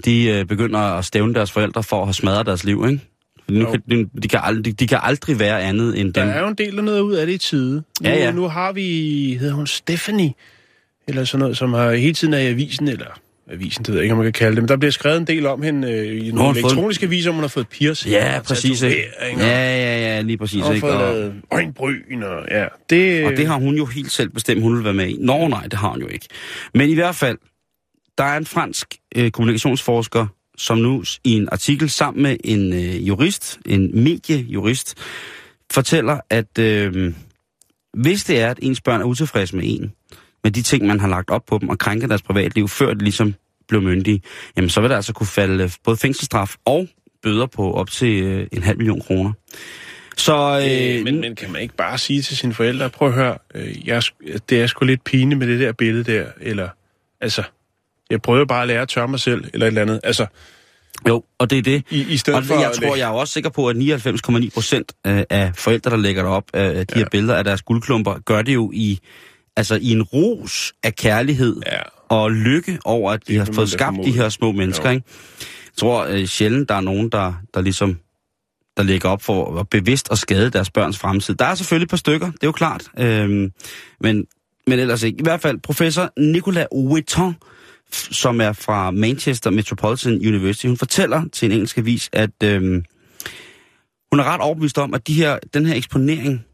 de øh, begynder at stævne deres forældre for at have smadret deres liv, ikke? Nu kan, de, de, kan aldrig, de kan aldrig være andet end Der dem. er jo en del, der noget ud af det i tide. Nu, Ja, ja. nu har vi, hedder hun Stephanie, eller sådan noget, som har hele tiden er i avisen, eller avisen, det ved jeg ikke, om man kan kalde det, men der bliver skrevet en del om hende øh, i nogle hun fået- elektroniske aviser, om hun har fået piercing. Ja, præcis. Ja, ja, ja, lige præcis. Og Ikke? fået Og, øjenbryn, og ja, det... og det har hun jo helt selv bestemt, hun vil være med i. Nå, nej, det har hun jo ikke. Men i hvert fald, der er en fransk øh, kommunikationsforsker, som nu i en artikel sammen med en øh, jurist, en mediejurist, fortæller, at øh, hvis det er, at ens børn er utilfredse med en, med de ting, man har lagt op på dem, og krænker deres privatliv, før de ligesom blev myndige, jamen så vil der altså kunne falde øh, både fængselsstraf og bøder på op til øh, en halv million kroner. Så øh, Øh, men, men kan man ikke bare sige til sine forældre, prøv at høre, øh, jeg, det er sgu lidt pine med det der billede der, eller, altså, jeg prøver bare at lære at tørre mig selv, eller et eller andet, altså, jo, og det er det. i, i stedet Og for... jeg tror, lægge- jeg er også sikker på, at 99,9 procent af forældre, der lægger op af de her Ja. billeder af deres guldklumper, gør det jo i, altså i en ros af kærlighed Ja, og lykke over, at de Det har fået skabt de her små mennesker. Jo. Ikke? Jeg tror øh, sjældent, der er nogen, der, der ligesom der lægger op for at bevidst at skade deres børns fremtid. Der er selvfølgelig et par stykker, det er jo klart. Øhm, men, men ellers ikke. I hvert fald professor Nicolas Witton, f- som er fra Manchester Metropolitan University, hun fortæller til en engelsk avis, at øhm, hun er ret overbevist om, at de her, den her eksponering,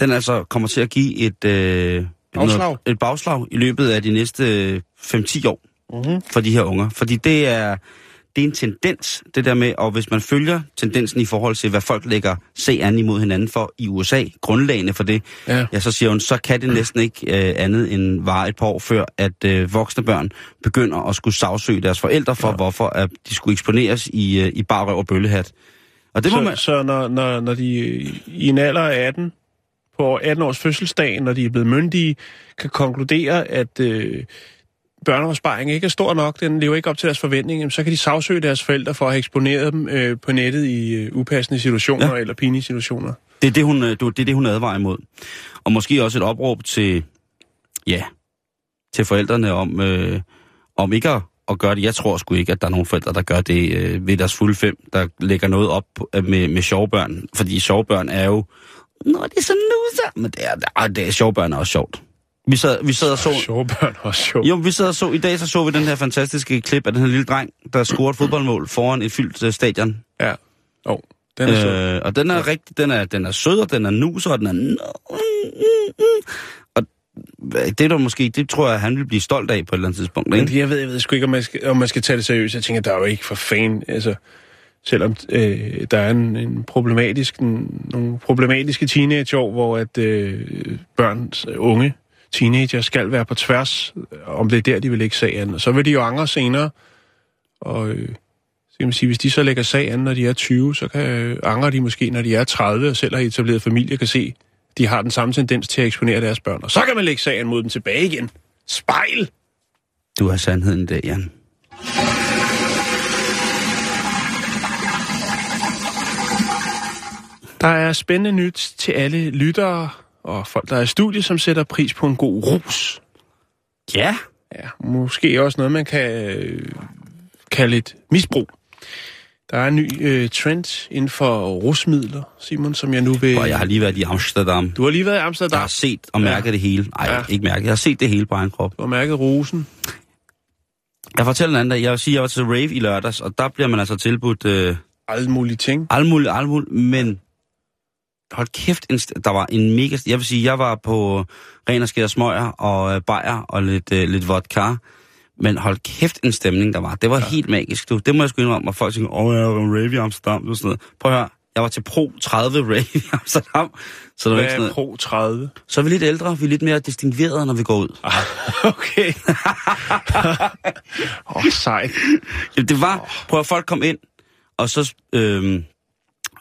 den altså kommer til at give et, øh, Bagslag. Noget, et bagslag i løbet af de næste øh, 5-10 år mm-hmm. for de her unger. Fordi det er, det er en tendens, det der med, og hvis man følger tendensen i forhold til, hvad folk lægger se an imod hinanden for i USA, grundlagene for det, ja. ja, så siger hun, så kan det næsten ikke øh, andet end vare et par år før, at øh, voksne børn begynder at skulle sagsøge deres forældre for, ja. hvorfor at de skulle eksponeres i, øh, i bar røv og bøllehat. Og det må så, man... så når, når, når de i en alder af 18, på 18 års fødselsdag, når de er blevet myndige, kan konkludere, at øh, børneopsparingen ikke er stor nok, den lever ikke op til deres forventninger, så kan de sagsøge deres forældre for at have eksponeret dem øh, på nettet i øh, upassende situationer Ja. eller pinlige situationer. Det er det, hun, øh, det er det, hun advarer imod. Og måske også et opråb til, ja, til forældrene om, øh, om ikke at, at gøre det. Jeg tror sgu ikke, at der er nogen forældre, der gør det øh, ved deres fulde fem, der lægger noget op øh, med, med sjovbørn. Fordi sjovbørn er jo, nå, det er så nuser, men det er, det er, sjovbørn er også sjovt. Vi sad, vi sad og så... Sjove børn også sjovt. Jo, vi sad og så... I dag så så vi den her fantastiske klip af den her lille dreng, der scorede et fodboldmål foran et fyldt uh, stadion. Ja. Oh, den er øh, øh, og den er ja. rigtig... Den er, den er sød, og den er nuser, og den er... Og det er der måske... Det tror jeg, han vil blive stolt af på et eller andet tidspunkt. Ikke? Jeg ved, jeg ved sgu ikke, om man skal, om man skal tage det seriøst. Jeg tænker, der er jo ikke for fan... Altså, selvom øh, der er en, en problematisk, en, nogle problematiske teenageår, hvor at øh, børn, unge teenager skal være på tværs, om det er der, de vil lægge sagen. Og så vil de jo angre senere. Og øh, så kan man sige, hvis de så lægger sagen, når de er 20, så kan øh, angre de måske, når de er 30 og selv har etableret familie, kan se, de har den samme tendens til at eksponere deres børn. Og så kan man lægge sagen mod dem tilbage igen. Spejl! Du har sandheden der, Jan. Der er spændende nyt til alle lyttere og folk, der er i studiet, som sætter pris på en god rus. Ja. Ja, måske også noget, man kan øh, kalde et misbrug. Der er en ny øh, trend inden for rusmidler, Simon, som jeg nu vil... Og jeg har lige været i Amsterdam. Du har lige været i Amsterdam? Jeg har set og mærket ja. det hele. Nej, ja. ikke mærket. Jeg har set det hele på egen krop. Du har mærket rosen? Jeg fortæller en anden dag. Jeg vil sige, jeg var til rave i lørdags, og der bliver man altså tilbudt... Øh, alle mulige ting. Alle mulige, alle mulige, men hold kæft, en, der var en mega... Jeg vil sige, jeg var på ren og skær smøger og øh, bajer og lidt, øh, lidt vodka. Men hold kæft en stemning, der var. Det var ja. helt magisk, du. Det må jeg sgu indrømme, og folk tænker, åh, jeg var rave i Amsterdam, og sådan noget. Prøv at høre, jeg var til Pro 30 rave i Amsterdam. Så der Hvad var ikke sådan Pro 30? Så er vi lidt ældre, vi er lidt mere distinguerede, når vi går ud. Ah, okay. Åh, oh, sejt. Jamen, det var, prøv at folk kom ind, og så, øhm,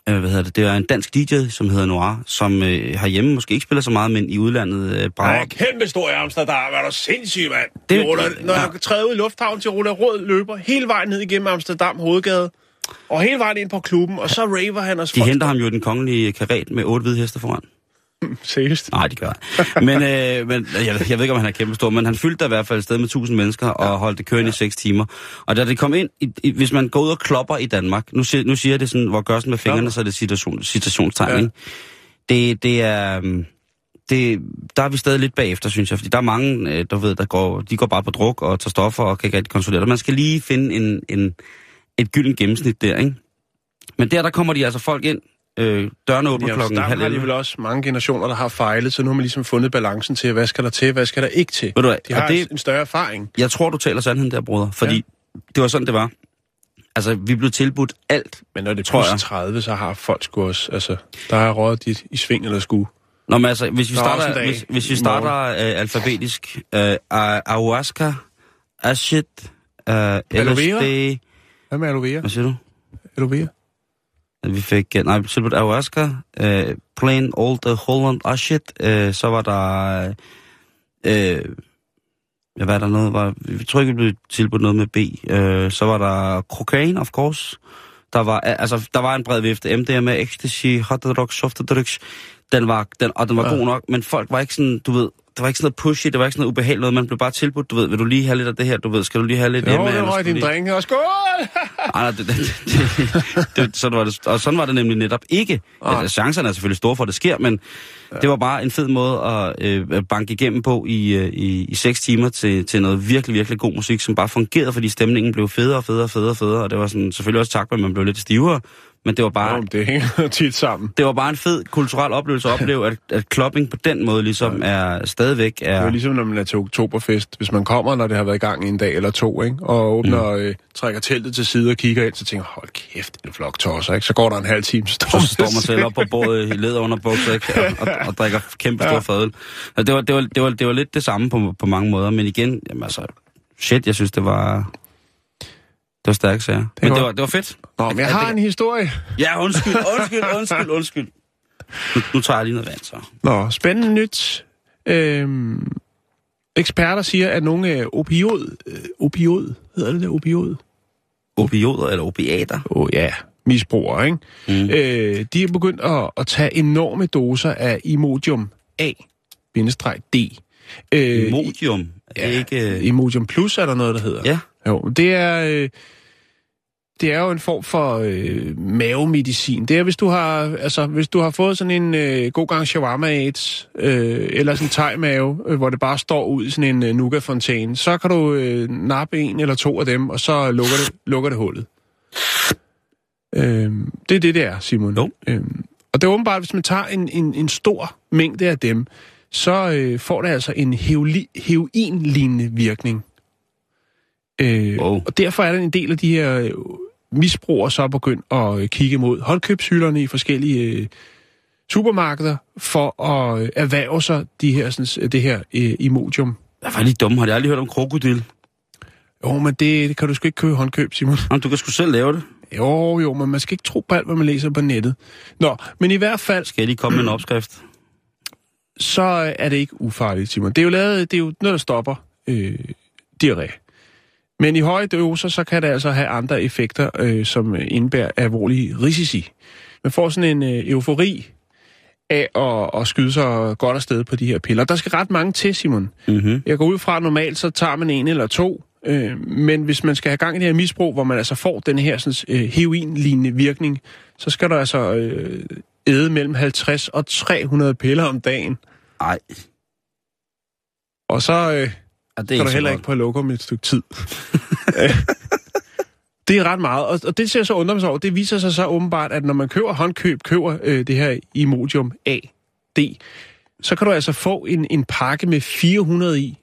øh, hvad hedder det, det er en dansk DJ, som hedder Noir, som øh, hjemme måske ikke spiller så meget, men i udlandet øh, brager. Nej, kæmpe stor i Amsterdam, er du sindssyg, mand. Det, ruller, når ja. jeg træder ud i lufthavnen til Ruller Rød, løber hele vejen ned igennem Amsterdam hovedgade, og hele vejen ind på klubben, og så raver han os. De henter ham jo den kongelige karet med otte hvide heste foran. Seriøst? Nej, det gør. Men, øh, men jeg, jeg ved ikke, om han er kæmpe stor, men han fyldte i hvert fald et sted med 1000 mennesker og ja. holdt det kørende ja. i 6 timer. Og da det kom ind, i, i, hvis man går ud og klopper i Danmark, nu, siger, nu siger jeg det sådan, hvor gør sådan med fingrene, så er det citation, citationstegn, ja. Det, det er... Øhm, det, der er vi stadig lidt bagefter, synes jeg, fordi der er mange, øh, der ved, der går, de går bare på druk og tager stoffer og kan ikke rigtig konsolidere. Man skal lige finde en, en, et gyldent gennemsnit der, ikke? Men der, der kommer de altså folk ind, øh, dørene åbner klokken halv Der har vel også mange generationer, der har fejlet, så nu har man ligesom fundet balancen til, hvad skal der til, hvad skal der ikke til. Ved du hvad, De har det, en større erfaring. Jeg tror, du taler sandheden der, bruder, fordi ja. det var sådan, det var. Altså, vi blev tilbudt alt, Men når det er plus 30, så har folk sgu også, altså, der er rådet i, i sving eller sku. Nå, men altså, hvis vi starter, hvis, hvis vi starter øh, alfabetisk, øh, ayahuasca, ashit, øh, LSD... Hvad med aloe vera? Hvad siger du? Aloe vera? Vi fik, øh, nej, tilbudt ayahuasca, uh, plain old Holland. Ashit, uh, så var der, uh, ja, hvad er der noget, var, vi tror ikke, vi blev tilbudt noget med B, uh, så var der cocaine, of course, der var, altså, der var en bred vifte, MDMA, ecstasy, hot drugs, soft drugs, den var, den, og den var ja. god nok, men folk var ikke sådan, du ved, det var ikke sådan noget pushy, det var ikke sådan noget ubehageligt noget. Man blev bare tilbudt, du ved, vil du lige have lidt af det her, du ved, skal du lige have lidt jo, hjemme? Jo, det var din lige... drink, og skål! Nej, det, det, det, det, sådan var det, og sådan var det nemlig netop ikke. Ah. Altså, chancerne er selvfølgelig store for, at det sker, men ja. det var bare en fed måde at øh, banke igennem på i, øh, i, i seks timer til, til noget virkelig, virkelig god musik, som bare fungerede, fordi stemningen blev federe og federe og federe og federe, og det var sådan, selvfølgelig også tak, at man blev lidt stivere, men det var bare... Jo, det hænger tit sammen. Det var bare en fed kulturel oplevelse at opleve, at, at klopping på den måde ligesom ja. er stadigvæk er... Det er ligesom, når man er til oktoberfest. Hvis man kommer, når det har været i gang i en dag eller to, ikke? og åbner, mm. øh, trækker teltet til side og kigger ind, så tænker hold kæft, er flok tosser, ikke? Så går der en halv time, så står, så står man selv op på bordet i leder under bukser, ikke? Og, og, og, drikker kæmpe stor ja. fadøl. Det var, det, var, det, var, det var lidt det samme på, på mange måder, men igen, jamen altså, shit, jeg synes, det var... Det var stærkt, sager. Det men det var, det var fedt. Nå, men jeg har en historie. Ja, undskyld, undskyld, undskyld, undskyld. Nu, nu tager jeg lige noget vand, så. Nå, spændende nyt. Øhm, eksperter siger, at nogle af opioid, øh, opioid, hedder det der, opioid? Opioider eller opiater? Oh, ja, misbrugere, ikke? Mm. Øh, de er begyndt at, at tage enorme doser af Imodium A-D. Øh, Imodium. ja, Ikke... øh, Imodium Plus er der noget, der hedder. Ja. Jo, det er, øh, det er jo en form for øh, mavemedicin. Det er, hvis du har, altså, hvis du har fået sådan en øh, god gang shawarma aids, øh, eller sådan en thai-mave, øh, hvor det bare står ud i sådan en øh, nougat-fontæne, så kan du øh, nappe en eller to af dem, og så lukker det, lukker det hullet. Øh, det er det, det er, Simon. Jo. Øh, og det er åbenbart, hvis man tager en, en, en stor mængde af dem, så øh, får det altså en heroin-lignende virkning. Øh, Wow. Og derfor er der en del af de her misbrugere så begyndt at øh, kigge mod håndkøbshylderne i forskellige øh, supermarkeder for at øh, erhverve sig de her, sådan, det her Imodium. Jeg var lige dum. Har jeg aldrig hørt om krokodil? Jo, men det, det kan du sgu ikke købe håndkøb, Simon. Jamen, du kan sgu selv lave det. Jo, jo, men man skal ikke tro på alt, hvad man læser på nettet. Nå, men i hvert fald, Skal jeg lige komme med en opskrift? så er det ikke ufarligt, Simon. Det er jo, lavet, det er jo noget, der stopper øh, diarré. Men i høje doser, så kan det altså have andre effekter, øh, som indebærer alvorlige risici. Man får sådan en øh, eufori af at, at skyde sig godt afsted på de her piller. Der skal ret mange til, Simon. Mm-hmm. Jeg går ud fra, at normalt så tager man en eller to, øh, men hvis man skal have gang i det her misbrug, hvor man altså får den her sådan, øh, heroin-lignende virkning, så skal der altså øh, æde mellem 50 og 300 piller om dagen. Ej. Og så øh, Ja, det er kan du heller godt. ikke på lokum et stykke tid. Det er ret meget, og, og det ser jeg så undre mig så over. Det viser sig så åbenbart, at når man køber håndkøb, køber øh, det her Imodium A, D, så kan du altså få en, en pakke med 400 i.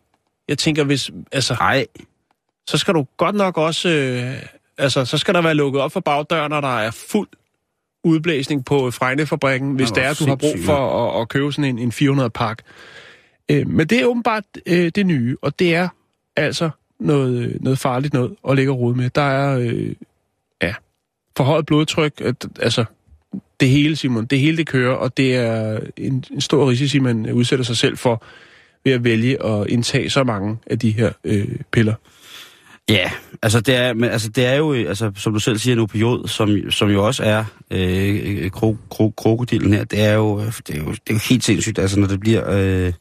Jeg tænker, hvis, altså, Ej. så skal du godt nok også... Øh, altså, så skal der være lukket op for bagdøren, når der er fuld udblæsning på Frejnefabrikken, hvis det er, du har brug for at, at købe sådan en, en 400-pak. Øh, men det er åbenbart øh, det nye, og det er altså noget, øh, noget farligt noget at lægge og rode med. Der er, øh, ja, forhøjet blodtryk, at, altså, det hele, Simon, det hele det kører, og det er en, en stor risici, man udsætter sig selv for ved at vælge at indtage så mange af de her øh, piller. Ja, altså det er, men, altså det er jo, øh, altså, som du selv siger, en opiod, som, som jo også er øh, kro, kro, krokodillen her. Det er, jo, øh, det, er jo, det er jo helt sindssygt, altså når det bliver... Øh,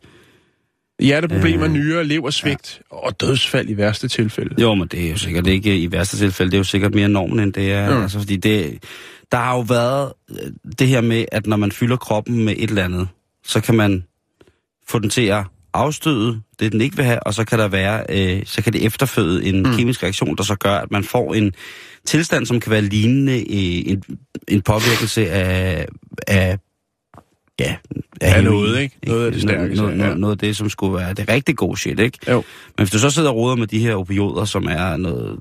Hjerteproblemer, Øh, nyere, leversvigt ja. og dødsfald i værste tilfælde. jo, men det er jo sikkert ikke i værste tilfælde, det er jo sikkert mere normen, end det er. Ja. Altså, fordi det, der har jo været øh, det her med, at når man fylder kroppen med et eller andet, så kan man få den til at afstøde det, den ikke vil have, og så kan der være, øh, så kan det efterføde en mm. kemisk reaktion, der så gør, at man får en tilstand, som kan være lignende øh, en, en påvirkelse af, af ja, Af heroin, noget, ikke? Noget af det stærke, Noget, noget, ja. noget, af det, som skulle være det rigtig gode shit, ikke? Jo. Men hvis du så sidder og roder med de her opioider, som er noget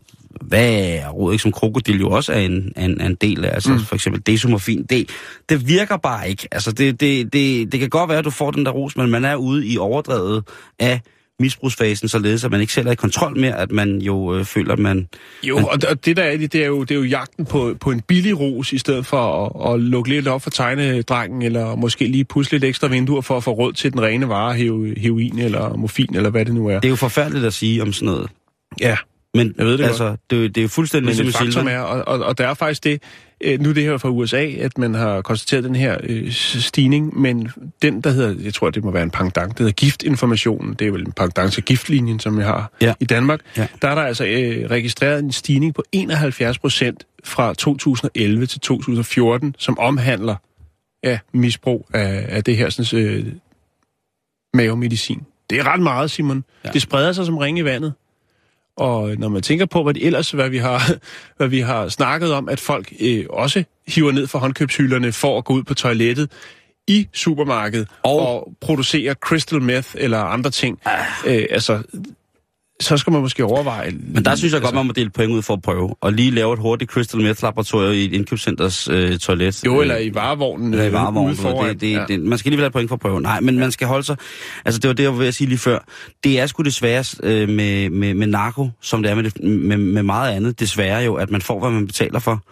er rod, ikke? Som krokodil jo også er en, en, en del af, altså mm. for eksempel desomorfin, det, det virker bare ikke. Altså det, det, det, det kan godt være, at du får den der ros, men man er ude i overdrevet af misbrugsfasen, således at man ikke selv er i kontrol med, at man jo øh, føler, at man... Jo, og, og det der er det, det er jo, det er jo jagten på, på en billig ros, i stedet for at, at lukke lidt op for tegnedrengen, eller måske lige pusle lidt ekstra vinduer for at få råd til den rene vare, hero- heroin eller morfin, eller hvad det nu er. Det er jo forfærdeligt at sige om sådan noget. Ja, Men Jeg ved det altså, det, er jo- det er jo fuldstændig men ligesom et med faktum er, og, og, og der er faktisk det, øh, nu er det her fra USA, at man har konstateret den her øh, stigning, men den, der hedder, jeg tror, det må være en pendant, det hedder giftinformationen, det er vel en pendant til giftlinjen, som vi har Ja. i Danmark, Ja. der er der altså øh, registreret en stigning på 71 procent fra 2011 til 2014, som omhandler ja, misbrug af, af det her sådan, øh, mavemedicin. Det er ret meget, Simon. Ja. Det spreder sig som ringe i vandet. Og når man tænker på, hvad det ellers, hvad vi har, hvad vi har snakket om, at folk øh, også hiver ned fra håndkøbshylderne for at gå ud på toilettet i supermarkedet og, Og- producere crystal meth eller andre ting, øh, altså, så skal man måske overveje... Men der synes jeg godt, man må dele point ud for at prøve. Og lige lave et hurtigt crystal meth laboratorium i et indkøbscenters øh, toilet. Jo, Øh, eller i varevognen, Eller i øh, varevognen. Det, det, ja. ja. det, man skal lige have et point for at prøve. Nej, men man skal holde sig... Altså, det var det, jeg var ved at sige lige før. Det er sgu desværre øh, med, med, med narko, som det er med, det, med, med meget andet. Desværre jo, at man får, hvad man betaler for.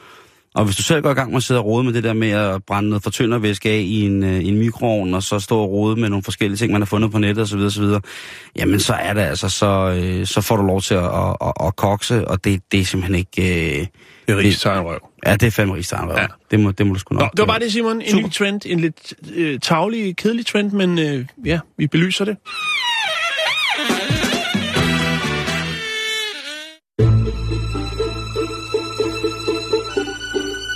Og hvis du selv går i gang med at sidde og rode med det der med at brænde noget fortyndervæske af i en, øh, en mikroovn, og så stå og rode med nogle forskellige ting, man har fundet på nettet osv., osv., jamen så er det altså, så, øh, så får du lov til at, at, at, at kokse, og det, det er simpelthen ikke... Øh, Det er rigtig røv. ja, det er fandme rigtig Ja. det, må, det må du sgu nok... Nå, det var bare det, Simon. En Super. ny trend. En lidt øh, tavlig, kedelig trend, men øh, ja, vi belyser det.